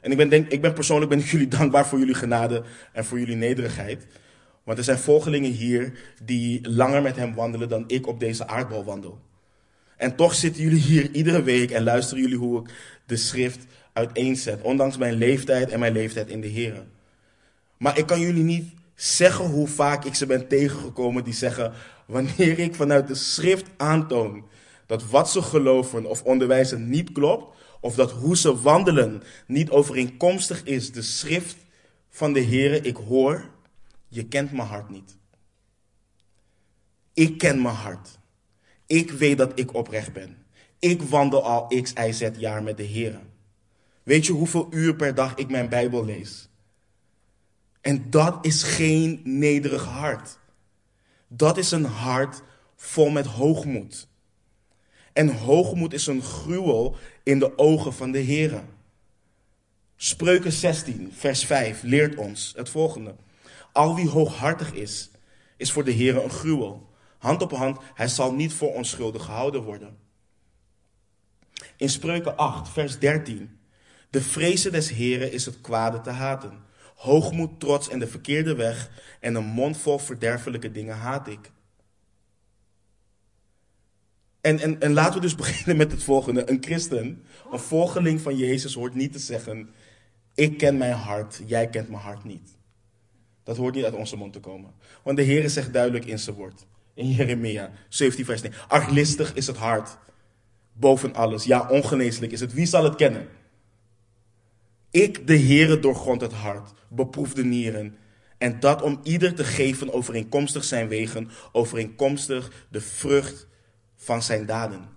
En ik ben, denk, ik ben persoonlijk ben jullie [LAUGHS] dankbaar voor jullie genade en voor jullie nederigheid. Want er zijn volgelingen hier die langer met hem wandelen dan ik op deze aardbol wandel. En toch zitten jullie hier iedere week en luisteren jullie hoe ik de schrift uiteenzet. Ondanks mijn leeftijd en mijn leeftijd in de Heer. Maar ik kan jullie niet zeggen hoe vaak ik ze ben tegengekomen die zeggen: wanneer ik vanuit de schrift aantoon dat wat ze geloven of onderwijzen niet klopt, of dat hoe ze wandelen niet overeenkomstig is de schrift van de Heer, ik hoor, je kent mijn hart niet. Ik ken mijn hart. Ik weet dat ik oprecht ben. Ik wandel al x, y, z jaar met de Heer. Weet je hoeveel uur per dag ik mijn Bijbel lees? En dat is geen nederig hart. Dat is een hart vol met hoogmoed. En hoogmoed is een gruwel in de ogen van de Heer. Spreuken 16, vers 5 leert ons het volgende. Al wie hooghartig is, is voor de Heer een gruwel. Hand op hand, hij zal niet voor onschuldig gehouden worden. In Spreuken 8, vers 13. De vrezen des Heren is het kwade te haten. Hoogmoed, trots en de verkeerde weg en een mond vol verderfelijke dingen haat ik. En, en, en laten we dus [LAUGHS] beginnen met het volgende. Een christen, een volgeling van Jezus, hoort niet te zeggen: Ik ken mijn hart, jij kent mijn hart niet. Dat hoort niet uit onze mond te komen. Want de Heer zegt duidelijk in zijn woord. In Jeremia 17, vers 9. Arglistig is het hart. Boven alles. Ja, ongeneeslijk is het. Wie zal het kennen? Ik, de Heere, doorgrond het hart, beproef de nieren. En dat om ieder te geven overeenkomstig zijn wegen, overeenkomstig de vrucht van zijn daden.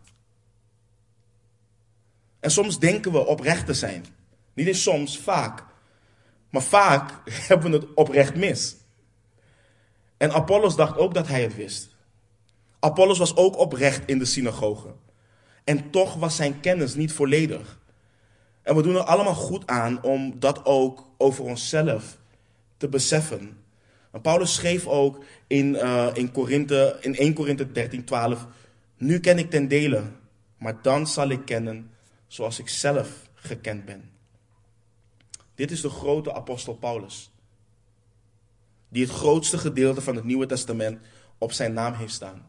En soms denken we oprecht te zijn. Niet eens soms, vaak. Maar vaak [LAUGHS] hebben we het oprecht mis. En Apollos dacht ook dat hij het wist. Apollos was ook oprecht in de synagoge. En toch was zijn kennis niet volledig. En we doen er allemaal goed aan om dat ook over onszelf te beseffen. En Paulus schreef ook in, uh, in, Korinthe, in 1 Korinthe 13, 12. Nu ken ik ten dele, maar dan zal ik kennen zoals ik zelf gekend ben. Dit is de grote apostel Paulus. Die het grootste gedeelte van het Nieuwe Testament op zijn naam heeft staan.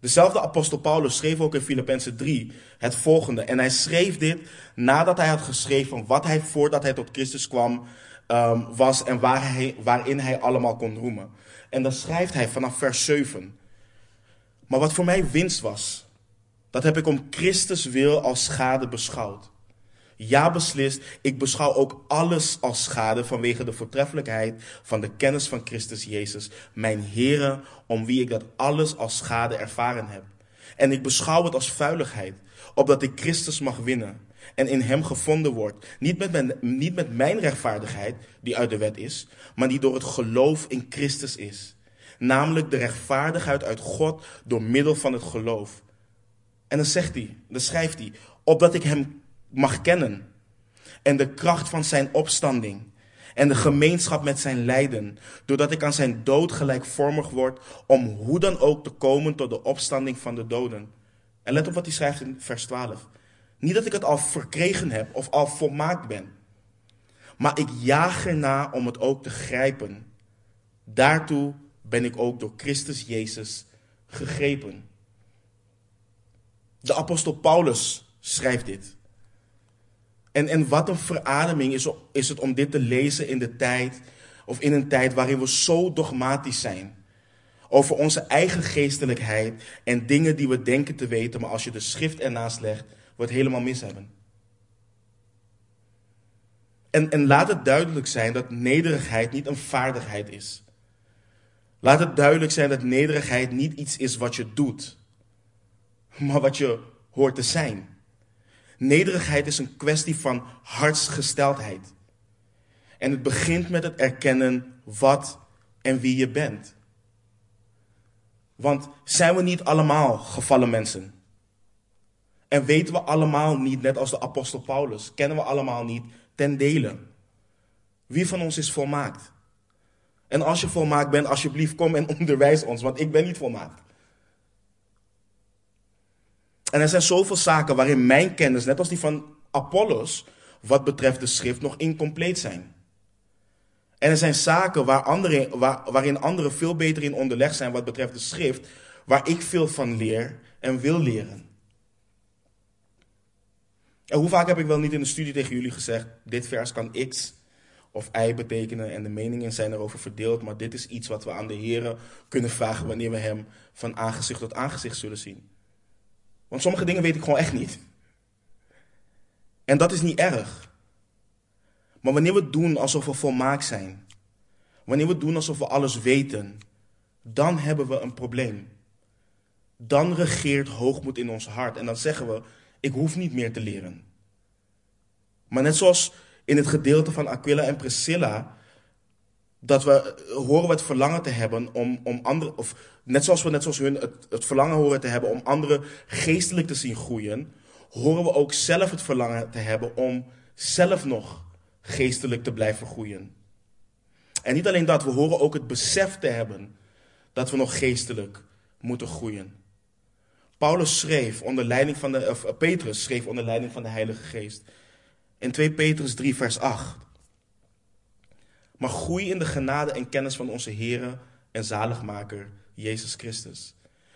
Dezelfde apostel Paulus schreef ook in Filippenzen 3 het volgende. En hij schreef dit nadat hij had geschreven wat hij voordat hij tot Christus kwam um, was en waarin hij allemaal kon roemen. En dan schrijft hij vanaf vers 7. Maar wat voor mij winst was, dat heb ik om Christus wil als schade beschouwd. Ja, beslist, ik beschouw ook alles als schade vanwege de voortreffelijkheid van de kennis van Christus Jezus, mijn Heere, om wie ik dat alles als schade ervaren heb. En ik beschouw het als vuiligheid, opdat ik Christus mag winnen en in hem gevonden word. Niet met, mijn, niet met mijn rechtvaardigheid, die uit de wet is, maar die door het geloof in Christus is. Namelijk de rechtvaardigheid uit God door middel van het geloof. En dan zegt hij, dan schrijft hij, opdat ik hem mag kennen. En de kracht van zijn opstanding. En de gemeenschap met zijn lijden. Doordat ik aan zijn dood gelijkvormig word. Om hoe dan ook te komen tot de opstanding van de doden. En let op wat hij schrijft in vers 12. Niet dat ik het al verkregen heb of al volmaakt ben. Maar ik jaag erna om het ook te grijpen. Daartoe ben ik ook door Christus Jezus gegrepen. De apostel Paulus schrijft dit. En, en wat een verademing is, is het om dit te lezen in de tijd, of in een tijd waarin we zo dogmatisch zijn. Over onze eigen geestelijkheid en dingen die we denken te weten, maar als je de schrift ernaast legt, wordt helemaal mis hebben. En, en laat het duidelijk zijn dat nederigheid niet een vaardigheid is. Laat het duidelijk zijn dat nederigheid niet iets is wat je doet, maar wat je hoort te zijn. Nederigheid is een kwestie van hartsgesteldheid. En het begint met het erkennen wat en wie je bent. Want zijn we niet allemaal gevallen mensen? En weten we allemaal niet, net als de apostel Paulus, kennen we allemaal niet ten dele. Wie van ons is volmaakt? En als je volmaakt bent, alsjeblieft kom en [LAUGHS] onderwijs ons, want ik ben niet volmaakt. En er zijn zoveel zaken waarin mijn kennis, net als die van Apollos, wat betreft de schrift, nog incompleet zijn. En er zijn zaken waar andere, waar, waarin anderen veel beter in onderleg zijn wat betreft de schrift, waar ik veel van leer en wil leren. En hoe vaak heb ik wel niet in de studie tegen jullie gezegd, dit vers kan X of ei betekenen en de meningen zijn erover verdeeld, maar dit is iets wat we aan de Heer kunnen vragen wanneer we Hem van aangezicht tot aangezicht zullen zien. Want sommige dingen weet ik gewoon echt niet. En dat is niet erg. Maar wanneer we doen alsof we volmaakt zijn, wanneer we doen alsof we alles weten, dan hebben we een probleem. Dan regeert hoogmoed in ons hart en dan zeggen we, ik hoef niet meer te leren. Maar net zoals in het gedeelte van Aquila en Priscilla, dat we horen we het verlangen te hebben om, om anderen, of net zoals we net zoals hun het, het verlangen horen te hebben om anderen geestelijk te zien groeien, horen we ook zelf het verlangen te hebben om zelf nog geestelijk te blijven groeien. En niet alleen dat, we horen ook het besef te hebben dat we nog geestelijk moeten groeien. Paulus schreef onder leiding van de, of Petrus schreef onder leiding van de Heilige Geest. In 2 Petrus 3, vers 8. Maar groei in de genade en kennis van onze Heer en zaligmaker, Jezus Christus.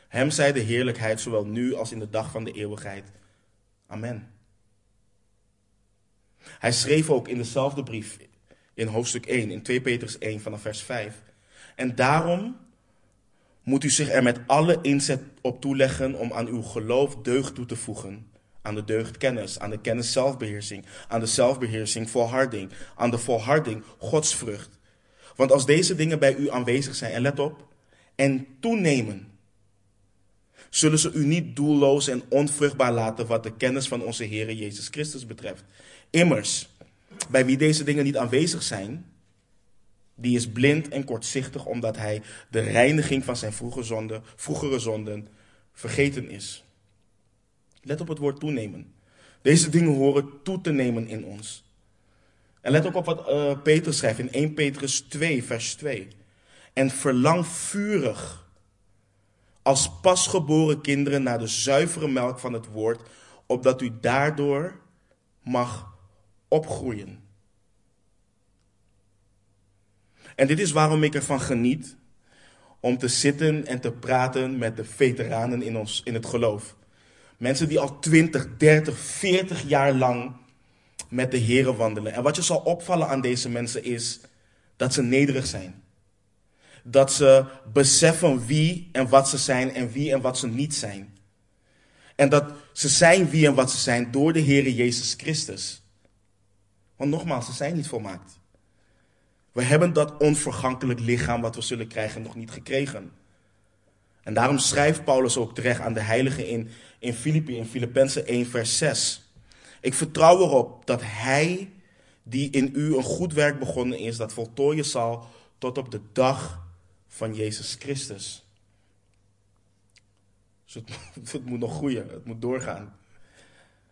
Hem zij de heerlijkheid, zowel nu als in de dag van de eeuwigheid. Amen. Hij schreef ook in dezelfde brief, in hoofdstuk 1, in 2 Petrus 1 vanaf vers 5. En daarom moet u zich er met alle inzet op toeleggen om aan uw geloof deugd toe te voegen. Aan de deugd kennis, aan de kennis zelfbeheersing, aan de zelfbeheersing volharding, aan de volharding godsvrucht. Want als deze dingen bij u aanwezig zijn, en let op, en toenemen, zullen ze u niet doelloos en onvruchtbaar laten wat de kennis van onze Heer Jezus Christus betreft. Immers, bij wie deze dingen niet aanwezig zijn, die is blind en kortzichtig omdat hij de reiniging van zijn vroegere zonden, vroegere zonden vergeten is. Let op het woord toenemen. Deze dingen horen toe te nemen in ons. En let ook op wat uh, Petrus schrijft in 1 Petrus 2, vers 2. En verlang vurig als pasgeboren kinderen naar de zuivere melk van het woord, opdat u daardoor mag opgroeien. En dit is waarom ik ervan geniet om te zitten en te praten met de veteranen in, ons, in het geloof. Mensen die al 20, 30, 40 jaar lang met de Here wandelen. En wat je zal opvallen aan deze mensen is dat ze nederig zijn. Dat ze beseffen wie en wat ze zijn en wie en wat ze niet zijn. En dat ze zijn wie en wat ze zijn door de Heere Jezus Christus. Want nogmaals, ze zijn niet volmaakt. We hebben dat onvergankelijk lichaam wat we zullen krijgen nog niet gekregen. En daarom schrijft Paulus ook terecht aan de heiligen in, in in Filippenzen 1, vers 6. Ik vertrouw erop dat hij die in u een goed werk begonnen is, dat voltooien zal tot op de dag van Jezus Christus. Dus het, [LAUGHS] het moet nog groeien, het moet doorgaan.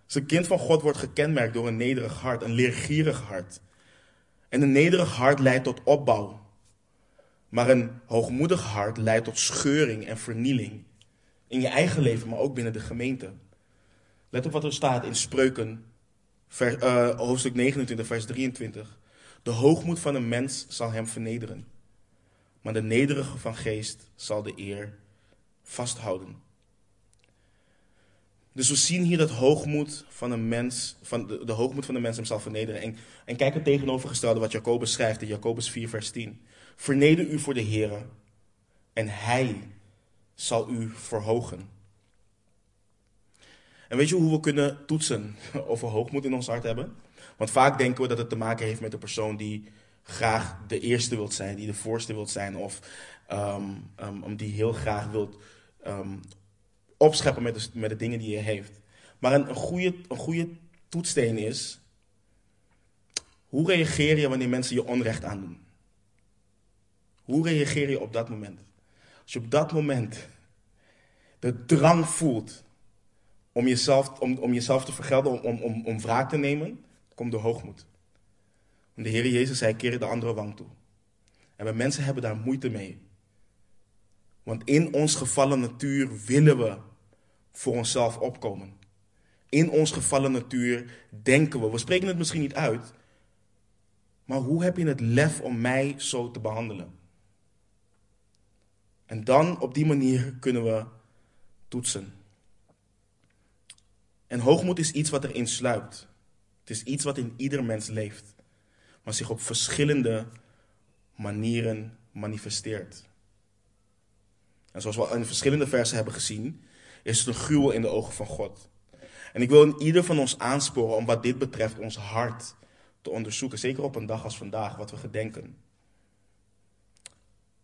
Dus een kind van God wordt gekenmerkt door een nederig hart, een leergierig hart. En een nederig hart leidt tot opbouw. Maar een hoogmoedig hart leidt tot scheuring en vernieling. In je eigen leven, maar ook binnen de gemeente. Let op wat er staat in Spreuken, uh, hoofdstuk 29, vers 23. De hoogmoed van een mens zal hem vernederen. Maar de nederige van geest zal de eer vasthouden. Dus we zien hier dat hoogmoed van een mens, van de, de hoogmoed van de mens hem zal vernederen. En, en kijk het tegenovergestelde wat Jacobus schrijft in Jacobus 4, vers 10. Verneder u voor de Heer en Hij zal u verhogen. En weet je hoe we kunnen toetsen [LAUGHS] of we hoogmoed in ons hart hebben? Want vaak denken we dat het te maken heeft met de persoon die graag de eerste wilt zijn, die de voorste wilt zijn, of um, die heel graag wilt um, opscheppen met de, met de dingen die je heeft. Maar een, goede, een goede toetssteen is, hoe reageer je wanneer mensen je onrecht aandoen? Hoe reageer je op dat moment? Als je op dat moment de drang voelt om jezelf, om, om jezelf te vergelden, om, om, om wraak te nemen, komt de hoogmoed. de Heer Jezus zei, keer de andere wang toe. En we mensen hebben daar moeite mee. Want in ons gevallen natuur willen we voor onszelf opkomen. In ons gevallen natuur denken we, we spreken het misschien niet uit, maar hoe heb je het lef om mij zo te behandelen? En dan op die manier kunnen we toetsen. En hoogmoed is iets wat erin sluipt. Het is iets wat in ieder mens leeft. maar zich op verschillende manieren manifesteert. En zoals we in verschillende versen hebben gezien, is het een gruwel in de ogen van God. En ik wil in ieder van ons aansporen om wat dit betreft ons hart te onderzoeken. Zeker op een dag als vandaag, wat we gedenken.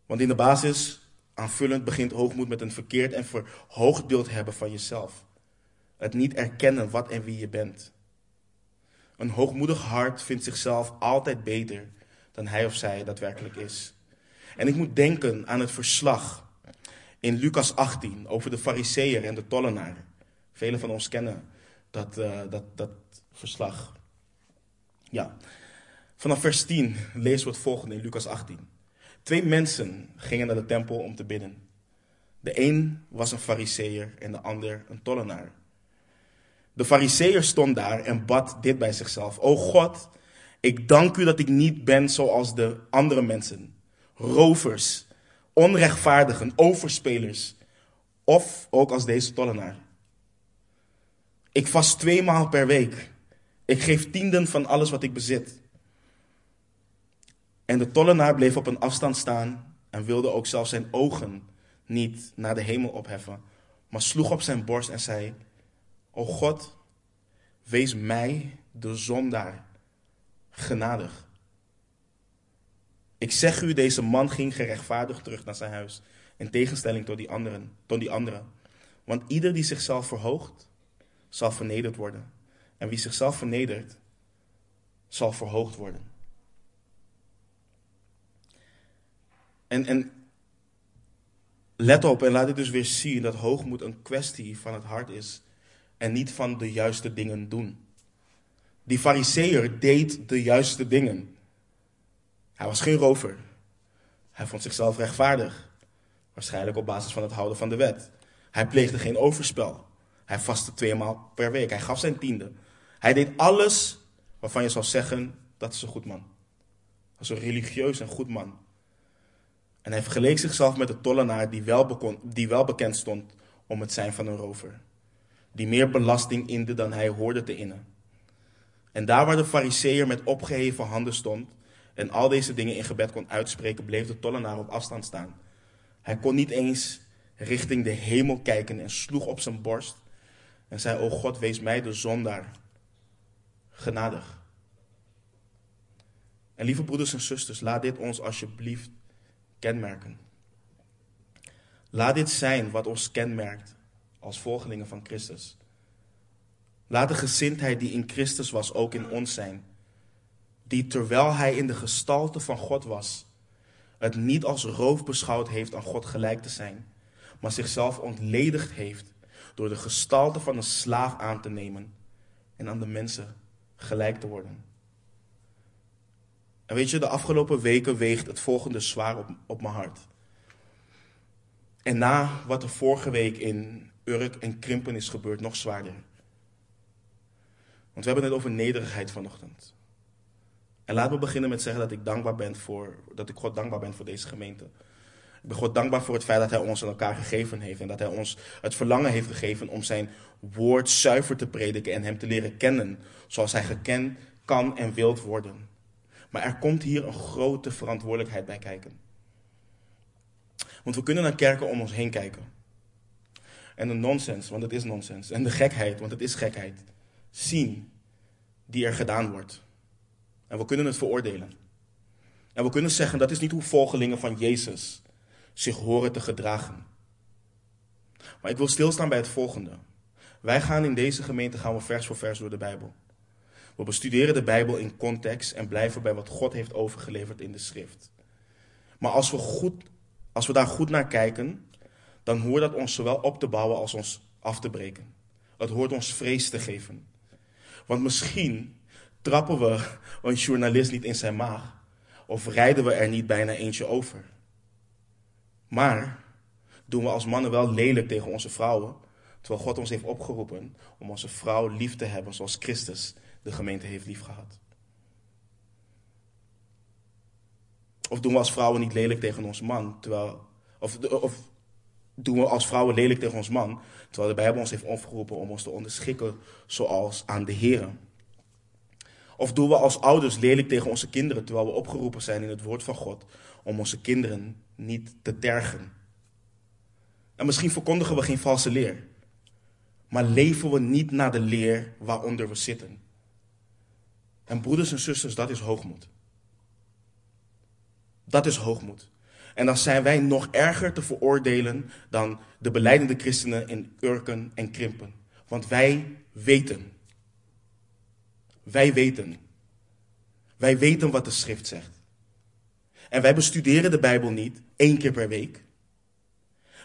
Want in de basis, aanvullend, begint hoogmoed met een verkeerd en verhoogd beeld hebben van jezelf. Het niet erkennen wat en wie je bent. Een hoogmoedig hart vindt zichzelf altijd beter dan hij of zij daadwerkelijk is. En ik moet denken aan het verslag in Lucas 18 over de fariseeër en de tollenaar. Velen van ons kennen dat, uh, dat, dat verslag. Ja, vanaf vers 10 lezen we het volgende in Lucas 18. Twee mensen gingen naar de tempel om te bidden. De een was een fariseer en de ander een tollenaar. De fariseer stond daar en bad dit bij zichzelf. O God, ik dank u dat ik niet ben zoals de andere mensen. Rovers, onrechtvaardigen, overspelers. Of ook als deze tollenaar. Ik vast twee maal per week. Ik geef tienden van alles wat ik bezit. En de tollenaar bleef op een afstand staan en wilde ook zelfs zijn ogen niet naar de hemel opheffen, maar sloeg op zijn borst en zei: O God, wees mij, de zondaar, genadig. Ik zeg u, deze man ging gerechtvaardigd terug naar zijn huis, in tegenstelling tot die anderen. Tot die anderen. Want ieder die zichzelf verhoogt, zal vernederd worden. En wie zichzelf vernedert, zal verhoogd worden. En, let op en laat dit dus weer zien dat hoogmoed een kwestie van het hart is en niet van de juiste dingen doen. Die fariseer deed de juiste dingen. Hij was geen rover. Hij vond zichzelf rechtvaardig. Waarschijnlijk op basis van het houden van de wet. Hij pleegde geen overspel. Hij vastte twee maal per week. Hij gaf zijn tiende. Hij deed alles waarvan je zou zeggen, dat is een goed man. Is een religieus en goed man. En hij vergeleek zichzelf met de tollenaar die wel, die wel bekend stond om het zijn van een rover. Die meer belasting inde dan hij hoorde te innen. En daar waar de fariseer met opgeheven handen stond en al deze dingen in gebed kon uitspreken, bleef de tollenaar op afstand staan. Hij kon niet eens richting de hemel kijken en sloeg op zijn borst en zei, o God, wees mij de zondaar genadig. En lieve broeders en zusters, laat dit ons alsjeblieft Laat dit zijn wat ons kenmerkt als volgelingen van Christus. Laat de gezindheid die in Christus was ook in ons zijn. Die terwijl hij in de gestalte van God was, het niet als roof beschouwd heeft aan God gelijk te zijn, maar zichzelf ontledigd heeft door de gestalte van een slaaf aan te nemen en aan de mensen gelijk te worden. En weet je, de afgelopen weken weegt het volgende zwaar op, op mijn hart. En na wat er vorige week in Urk en Krimpen is gebeurd, nog zwaarder. Want we hebben het over nederigheid vanochtend. En laat me beginnen met zeggen dat ik dankbaar ben voor, dat ik God dankbaar ben voor deze gemeente. Ik ben God dankbaar voor het feit dat Hij ons aan elkaar gegeven heeft. En dat Hij ons het verlangen heeft gegeven om Zijn woord zuiver te prediken en Hem te leren kennen. Zoals Hij gekend kan en wilt worden. Maar er komt hier een grote verantwoordelijkheid bij kijken. Want we kunnen naar kerken om ons heen kijken. En de nonsens, want het is nonsens. En de gekheid, want het is gekheid. Zien die er gedaan wordt. En we kunnen het veroordelen. En we kunnen zeggen dat is niet hoe volgelingen van Jezus zich horen te gedragen. Maar ik wil stilstaan bij het volgende. Wij gaan in deze gemeente gaan we vers voor vers door de Bijbel. We bestuderen de Bijbel in context en blijven bij wat God heeft overgeleverd in de schrift. Maar als we, als we daar goed naar kijken, dan hoort dat ons zowel op te bouwen als ons af te breken. Het hoort ons vrees te geven. Want misschien trappen we een journalist niet in zijn maag. Of rijden we er niet bijna eentje over. Maar doen we als mannen wel lelijk tegen onze vrouwen. Terwijl God ons heeft opgeroepen om onze vrouw lief te hebben zoals Christus de gemeente heeft liefgehad. Of doen we als vrouwen niet lelijk tegen ons man, terwijl, of, of doen we als vrouwen lelijk tegen ons man, terwijl de Bijbel ons heeft opgeroepen om ons te onderschikken zoals aan de Heer. Of doen we als ouders lelijk tegen onze kinderen terwijl we opgeroepen zijn in het woord van God om onze kinderen niet te tergen? En misschien verkondigen we geen valse leer, maar leven we niet naar de leer waaronder we zitten. En broeders en zusters, dat is hoogmoed. Dat is hoogmoed. En dan zijn wij nog erger te veroordelen dan de beleidende christenen in Urken en Krimpen. Want wij weten. Wij weten. Wij weten wat de schrift zegt. En wij bestuderen de Bijbel niet één keer per week.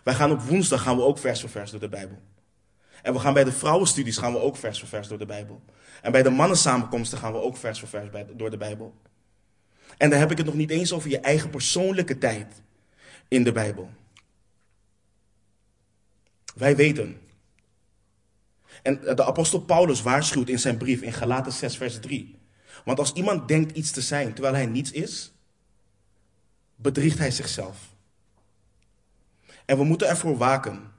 Wij gaan op woensdag gaan we ook vers voor vers door de Bijbel. En we gaan bij de vrouwenstudies gaan we ook vers voor vers door de Bijbel. En bij de mannensamenkomsten gaan we ook vers voor vers door de Bijbel. En dan heb ik het nog niet eens over je eigen persoonlijke tijd in de Bijbel. Wij weten. En de apostel Paulus waarschuwt in zijn brief in Galaten 6, vers 3. Want als iemand denkt iets te zijn terwijl hij niets is, bedriegt hij zichzelf. En we moeten ervoor waken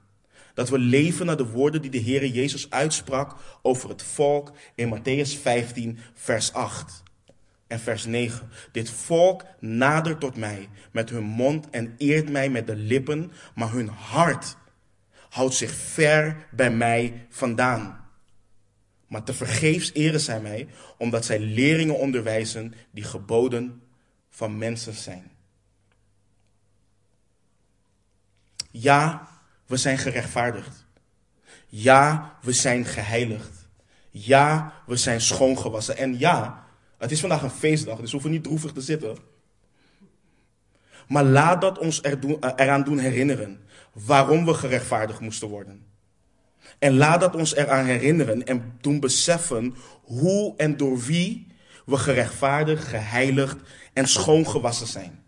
dat we leven naar de woorden die de Heer Jezus uitsprak over het volk in Matthäus 15, vers 8 en vers 9. Dit volk nadert tot mij met hun mond en eert mij met de lippen, maar hun hart houdt zich ver bij mij vandaan. Maar te vergeefs eren zij mij, omdat zij leringen onderwijzen die geboden van mensen zijn. Ja, we zijn gerechtvaardigd. Ja, we zijn geheiligd. Ja, we zijn schoongewassen. En ja, het is vandaag een feestdag, dus we hoeven niet droevig te zitten. Maar laat dat ons eh, eraan doen herinneren waarom we gerechtvaardigd moesten worden. En laat dat ons eraan herinneren en doen beseffen hoe en door wie we gerechtvaardigd, geheiligd en schoongewassen zijn.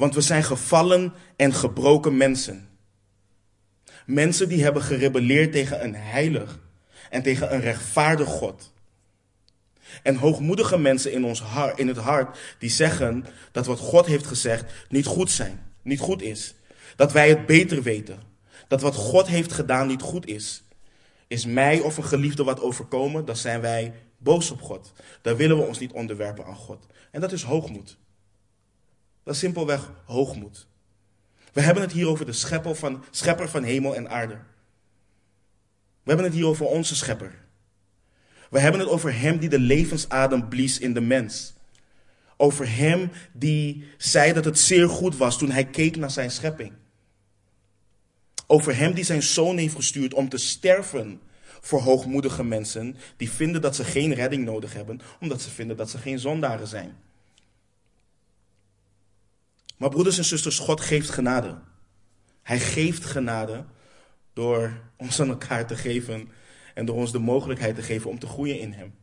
Want we zijn gevallen en gebroken mensen. Mensen die hebben gerebelleerd tegen een heilig en tegen een rechtvaardig God. En hoogmoedige mensen in, ons hart, in het hart die zeggen dat wat God heeft gezegd niet goed zijn, niet goed is. Dat wij het beter weten. Dat wat God heeft gedaan niet goed is. Is mij of een geliefde wat overkomen, dan zijn wij boos op God. Dan willen we ons niet onderwerpen aan God. En dat is hoogmoed. Dat is simpelweg hoogmoed. We hebben het hier over de schepper van, schepper van hemel en aarde. We hebben het hier over onze schepper. We hebben het over hem die de levensadem blies in de mens. Over hem die zei dat het zeer goed was toen hij keek naar zijn schepping. Over hem die zijn zoon heeft gestuurd om te sterven voor hoogmoedige mensen die vinden dat ze geen redding nodig hebben, omdat ze vinden dat ze geen zondaren zijn. Maar broeders en zusters, God geeft genade. Hij geeft genade door ons aan elkaar te geven en door ons de mogelijkheid te geven om te groeien in Hem.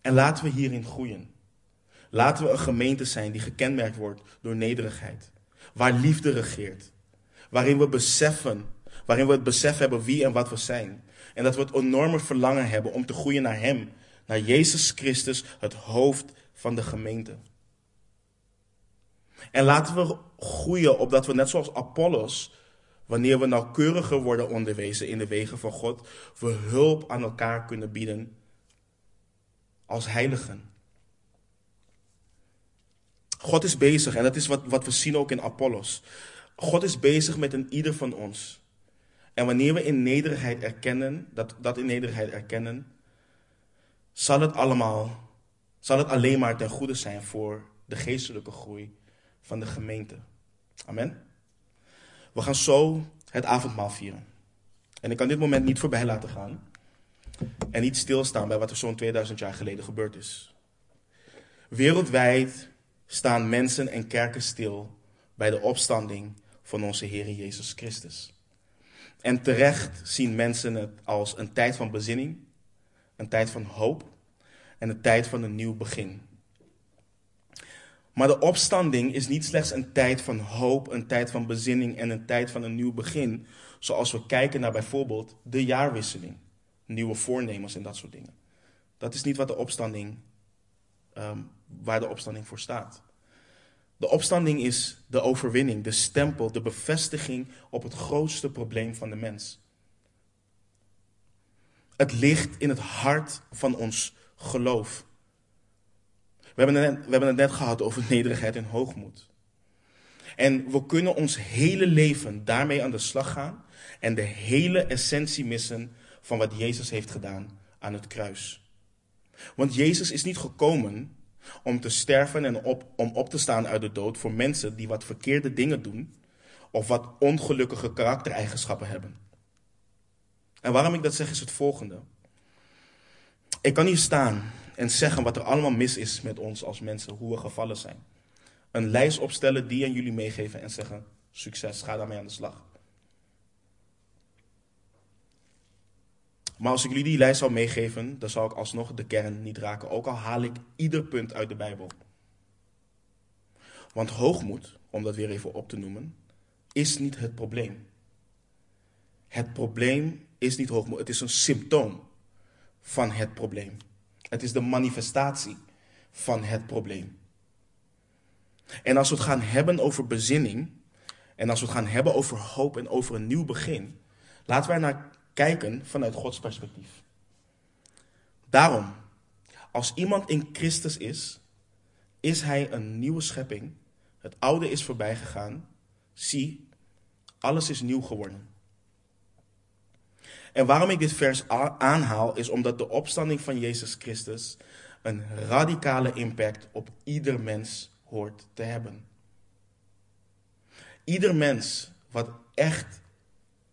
En laten we hierin groeien. Laten we een gemeente zijn die gekenmerkt wordt door nederigheid, waar liefde regeert, waarin we beseffen, waarin we het besef hebben wie en wat we zijn. En dat we het enorme verlangen hebben om te groeien naar Hem, naar Jezus Christus, het hoofd van de gemeente. En laten we groeien opdat we net zoals Apollos, wanneer we nauwkeuriger worden onderwezen in de wegen van God, we hulp aan elkaar kunnen bieden als heiligen. God is bezig, en dat is wat, wat we zien ook in Apollos. God is bezig met een ieder van ons. En wanneer we in nederigheid erkennen, dat, dat in nederigheid erkennen, zal het allemaal, zal het alleen maar ten goede zijn voor de geestelijke groei van de gemeente. Amen. We gaan zo het avondmaal vieren. En ik kan dit moment niet voorbij laten gaan. En niet stilstaan bij wat er zo'n 2000 jaar geleden gebeurd is. Wereldwijd staan mensen en kerken stil bij de opstanding van onze Heer Jezus Christus. En terecht zien mensen het als een tijd van bezinning, een tijd van hoop en een tijd van een nieuw begin. Maar de opstanding is niet slechts een tijd van hoop, een tijd van bezinning en een tijd van een nieuw begin. Zoals we kijken naar bijvoorbeeld de jaarwisseling, nieuwe voornemens en dat soort dingen. Dat is niet wat de opstanding, ehm, waar de opstanding voor staat. De opstanding is de overwinning, de stempel, de bevestiging op het grootste probleem van de mens. Het ligt in het hart van ons geloof. We hebben, het net, we hebben het net gehad over nederigheid en hoogmoed. En we kunnen ons hele leven daarmee aan de slag gaan en de hele essentie missen van wat Jezus heeft gedaan aan het kruis. Want Jezus is niet gekomen om te sterven en om op te staan uit de dood voor mensen die wat verkeerde dingen doen of wat ongelukkige karaktereigenschappen hebben. En waarom ik dat zeg is het volgende. Ik kan hier staan en zeggen wat er allemaal mis is met ons als mensen, hoe we gevallen zijn. Een lijst opstellen die aan jullie meegeven en zeggen: succes, ga daarmee aan de slag. Maar als ik jullie die lijst zou meegeven, dan zou ik alsnog de kern niet raken. Ook al haal ik ieder punt uit de Bijbel. Want hoogmoed, om dat weer even op te noemen, is niet het probleem. Het probleem is niet hoogmoed, het is een symptoom van het probleem. Het is de manifestatie van het probleem. En als we het gaan hebben over bezinning, en als we het gaan hebben over hoop en over een nieuw begin, laten wij naar kijken vanuit Gods perspectief. Daarom, als iemand in Christus is, is hij een nieuwe schepping. Het oude is voorbij gegaan. Zie, alles is nieuw geworden. En waarom ik dit vers aanhaal, is omdat de opstanding van Jezus Christus een radicale impact op ieder mens hoort te hebben. Ieder mens wat echt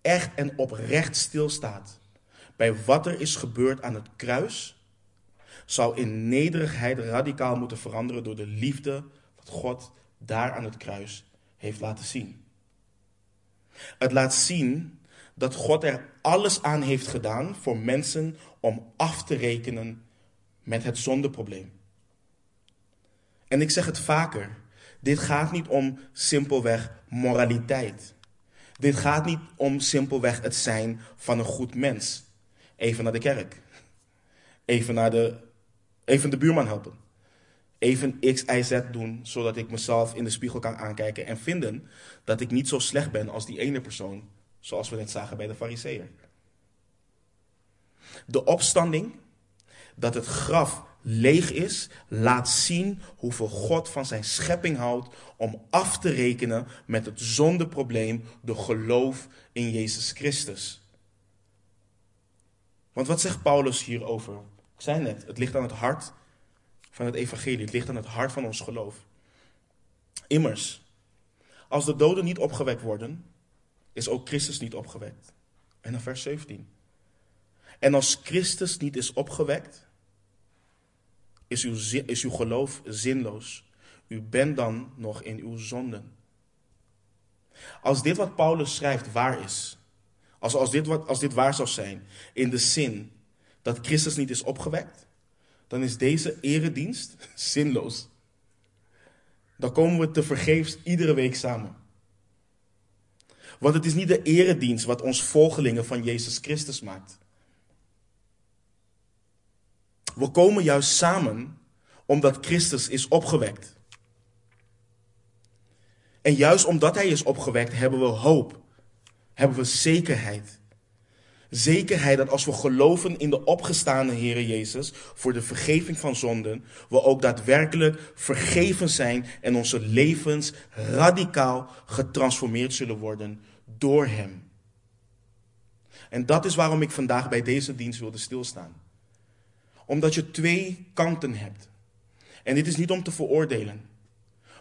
echt en oprecht stilstaat bij wat er is gebeurd aan het kruis, zou in nederigheid radicaal moeten veranderen door de liefde wat God daar aan het kruis heeft laten zien. Het laat zien dat God er alles aan heeft gedaan voor mensen om af te rekenen met het zondeprobleem. En ik zeg het vaker, dit gaat niet om simpelweg moraliteit. Dit gaat niet om simpelweg het zijn van een goed mens. Even naar de kerk. Even, naar de, even de buurman helpen. Even X, Y, Z doen, zodat ik mezelf in de spiegel kan aankijken en vinden dat ik niet zo slecht ben als die ene persoon, zoals we net zagen bij de fariseer. De opstanding, dat het graf leeg is, laat zien hoeveel God van zijn schepping houdt om af te rekenen met het zondeprobleem door geloof in Jezus Christus. Want wat zegt Paulus hierover? Ik zei net, het ligt aan het hart van het evangelie, het ligt aan het hart van ons geloof. Immers, als de doden niet opgewekt worden, is ook Christus niet opgewekt. En dan vers 17. En als Christus niet is opgewekt, is uw, uw geloof zinloos. U bent dan nog in uw zonden. Als dit wat Paulus schrijft waar is, als, als, dit wat, als dit waar zou zijn, in de zin dat Christus niet is opgewekt, dan is deze eredienst [LAUGHS] zinloos. Dan komen we te vergeefs iedere week samen. Want het is niet de eredienst wat ons volgelingen van Jezus Christus maakt. We komen juist samen omdat Christus is opgewekt. En juist omdat Hij is opgewekt, hebben we hoop. Hebben we zekerheid. Zekerheid dat als we geloven in de opgestaande Heer Jezus voor de vergeving van zonden, we ook daadwerkelijk vergeven zijn en onze levens radicaal getransformeerd zullen worden door Hem. En dat is waarom ik vandaag bij deze dienst wilde stilstaan omdat je twee kanten hebt. En dit is niet om te veroordelen.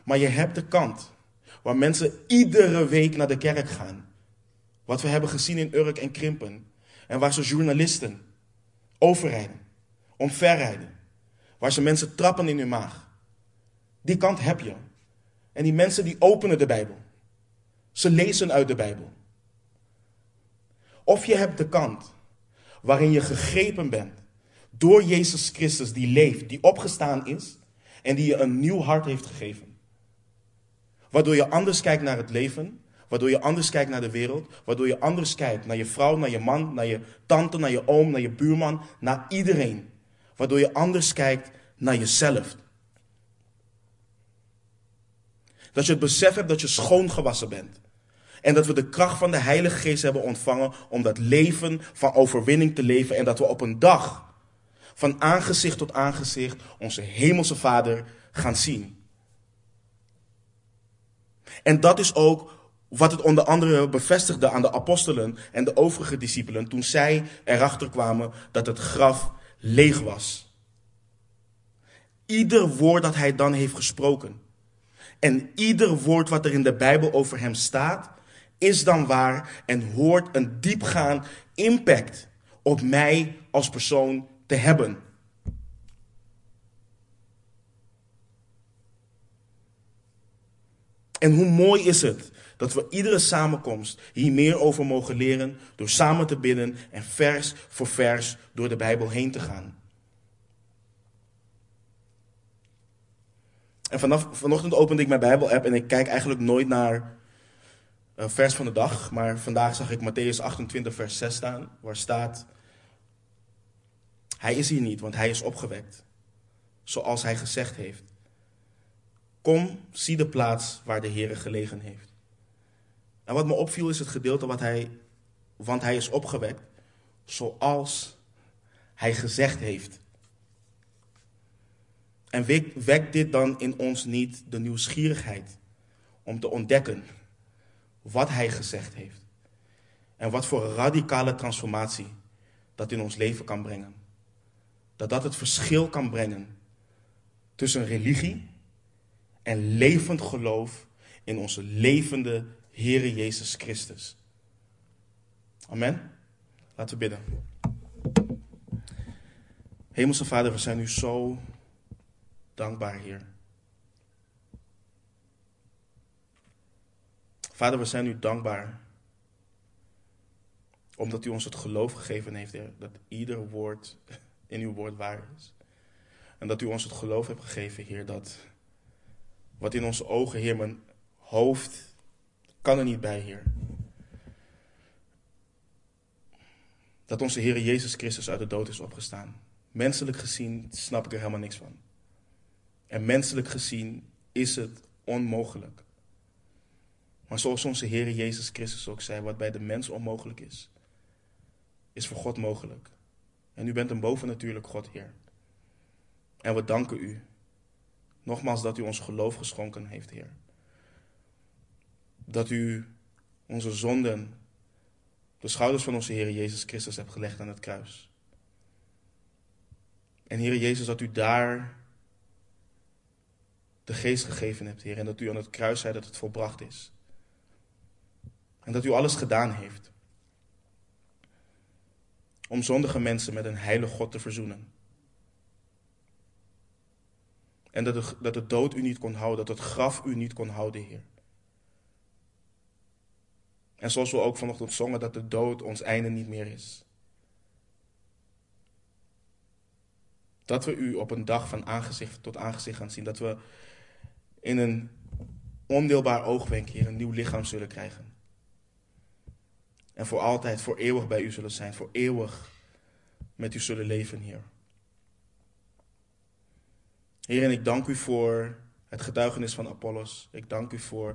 Maar je hebt de kant waar mensen iedere week naar de kerk gaan. Wat we hebben gezien in Urk en Krimpen. En waar ze journalisten overrijden, omverrijden. Waar ze mensen trappen in hun maag. Die kant heb je. En die mensen die openen de Bijbel. Ze lezen uit de Bijbel. Of je hebt de kant waarin je gegrepen bent door Jezus Christus die leeft, die opgestaan is en die je een nieuw hart heeft gegeven. Waardoor je anders kijkt naar het leven, waardoor je anders kijkt naar de wereld, waardoor je anders kijkt naar je vrouw, naar je man, naar je tante, naar je oom, naar je buurman, naar iedereen. Waardoor je anders kijkt naar jezelf. Dat je het besef hebt dat je schoongewassen bent. En dat we de kracht van de Heilige Geest hebben ontvangen om dat leven van overwinning te leven. En dat we op een dag van aangezicht tot aangezicht onze Hemelse Vader gaan zien. En dat is ook wat het onder andere bevestigde aan de apostelen en de overige discipelen toen zij erachter kwamen dat het graf leeg was. Ieder woord dat hij dan heeft gesproken en ieder woord wat er in de Bijbel over hem staat, is dan waar en hoort een diepgaand impact op mij als persoon te hebben. En hoe mooi is het dat we iedere samenkomst hier meer over mogen leren door samen te bidden en vers voor vers door de Bijbel heen te gaan. En vanaf vanochtend opende ik mijn Bijbel-app en ik kijk eigenlijk nooit naar vers van de dag. Maar vandaag zag ik Matthäus 28, vers 6 staan, waar staat: Hij is hier niet, want hij is opgewekt, zoals hij gezegd heeft. Kom, zie de plaats waar de Heer gelegen heeft. En wat me opviel is het gedeelte wat hij, want hij is opgewekt, zoals hij gezegd heeft. En wekt dit dan in ons niet de nieuwsgierigheid om te ontdekken wat hij gezegd heeft? En wat voor radicale transformatie dat in ons leven kan brengen. Dat dat het verschil kan brengen tussen religie en levend geloof in onze levende Heere Jezus Christus. Amen. Laten we bidden. Hemelse Vader, we zijn u zo dankbaar, Heer. Vader, we zijn u dankbaar. Omdat u ons het geloof gegeven heeft, Heer, dat ieder woord [LAUGHS] in uw woord waar is. En dat u ons het geloof hebt gegeven, Heer, dat wat in onze ogen, Heer, mijn hoofd kan er niet bij, Heer. Dat onze Heer Jezus Christus uit de dood is opgestaan. Menselijk gezien snap ik er helemaal niks van. En menselijk gezien is het onmogelijk. Maar zoals onze Heer Jezus Christus ook zei, wat bij de mens onmogelijk is, is voor God mogelijk. En u bent een bovennatuurlijk God, Heer. En we danken u. Nogmaals dat u ons geloof geschonken heeft, Heer. Dat u onze zonden de schouders van onze Heer Jezus Christus hebt gelegd aan het kruis. En Heer Jezus, dat u daar de geest gegeven hebt, Heer. En dat u aan het kruis zei dat het volbracht is. En dat u alles gedaan heeft. Om zondige mensen met een heilig God te verzoenen. En dat de, dat de dood u niet kon houden, dat het graf u niet kon houden, Heer. En zoals we ook vanochtend zongen, dat de dood ons einde niet meer is. Dat we u op een dag van aangezicht tot aangezicht gaan zien. Dat we in een ondeelbaar oogwenk, Heer, een nieuw lichaam zullen krijgen. En voor altijd, voor eeuwig bij u zullen zijn, voor eeuwig met u zullen leven, Heer. Heer, en ik dank u voor het getuigenis van Apollos. Ik dank u voor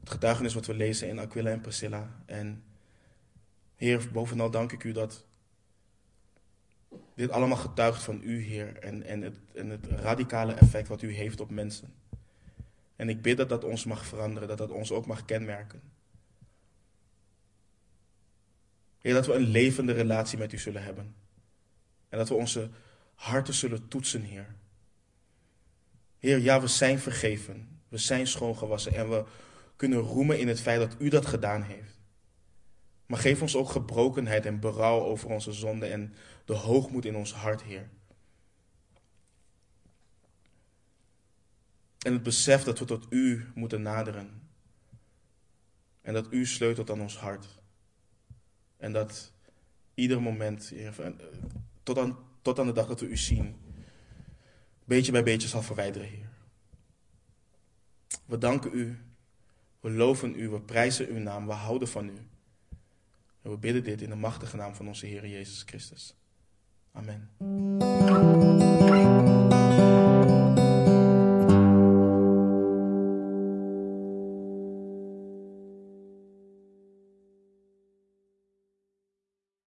het getuigenis wat we lezen in Aquila en Priscilla. En Heer, bovenal dank ik u dat dit allemaal getuigt van u, Heer, en, en, het, en het radicale effect wat u heeft op mensen. En ik bid dat dat ons mag veranderen, dat dat ons ook mag kenmerken. Heer, dat we een levende relatie met u zullen hebben. En dat we onze harten zullen toetsen, Heer. Heer, ja, we zijn vergeven. We zijn schoongewassen en we kunnen roemen in het feit dat u dat gedaan heeft. Maar geef ons ook gebrokenheid en berouw over onze zonde en de hoogmoed in ons hart, Heer. En het besef dat we tot u moeten naderen. En dat u sleutelt aan ons hart. En dat ieder moment, eh, tot aan, tot aan de dag dat we u zien, beetje bij beetje zal verwijderen, Heer. We danken u, we loven u, we prijzen uw naam, we houden van u. En we bidden dit in de machtige naam van onze Heer Jezus Christus. Amen.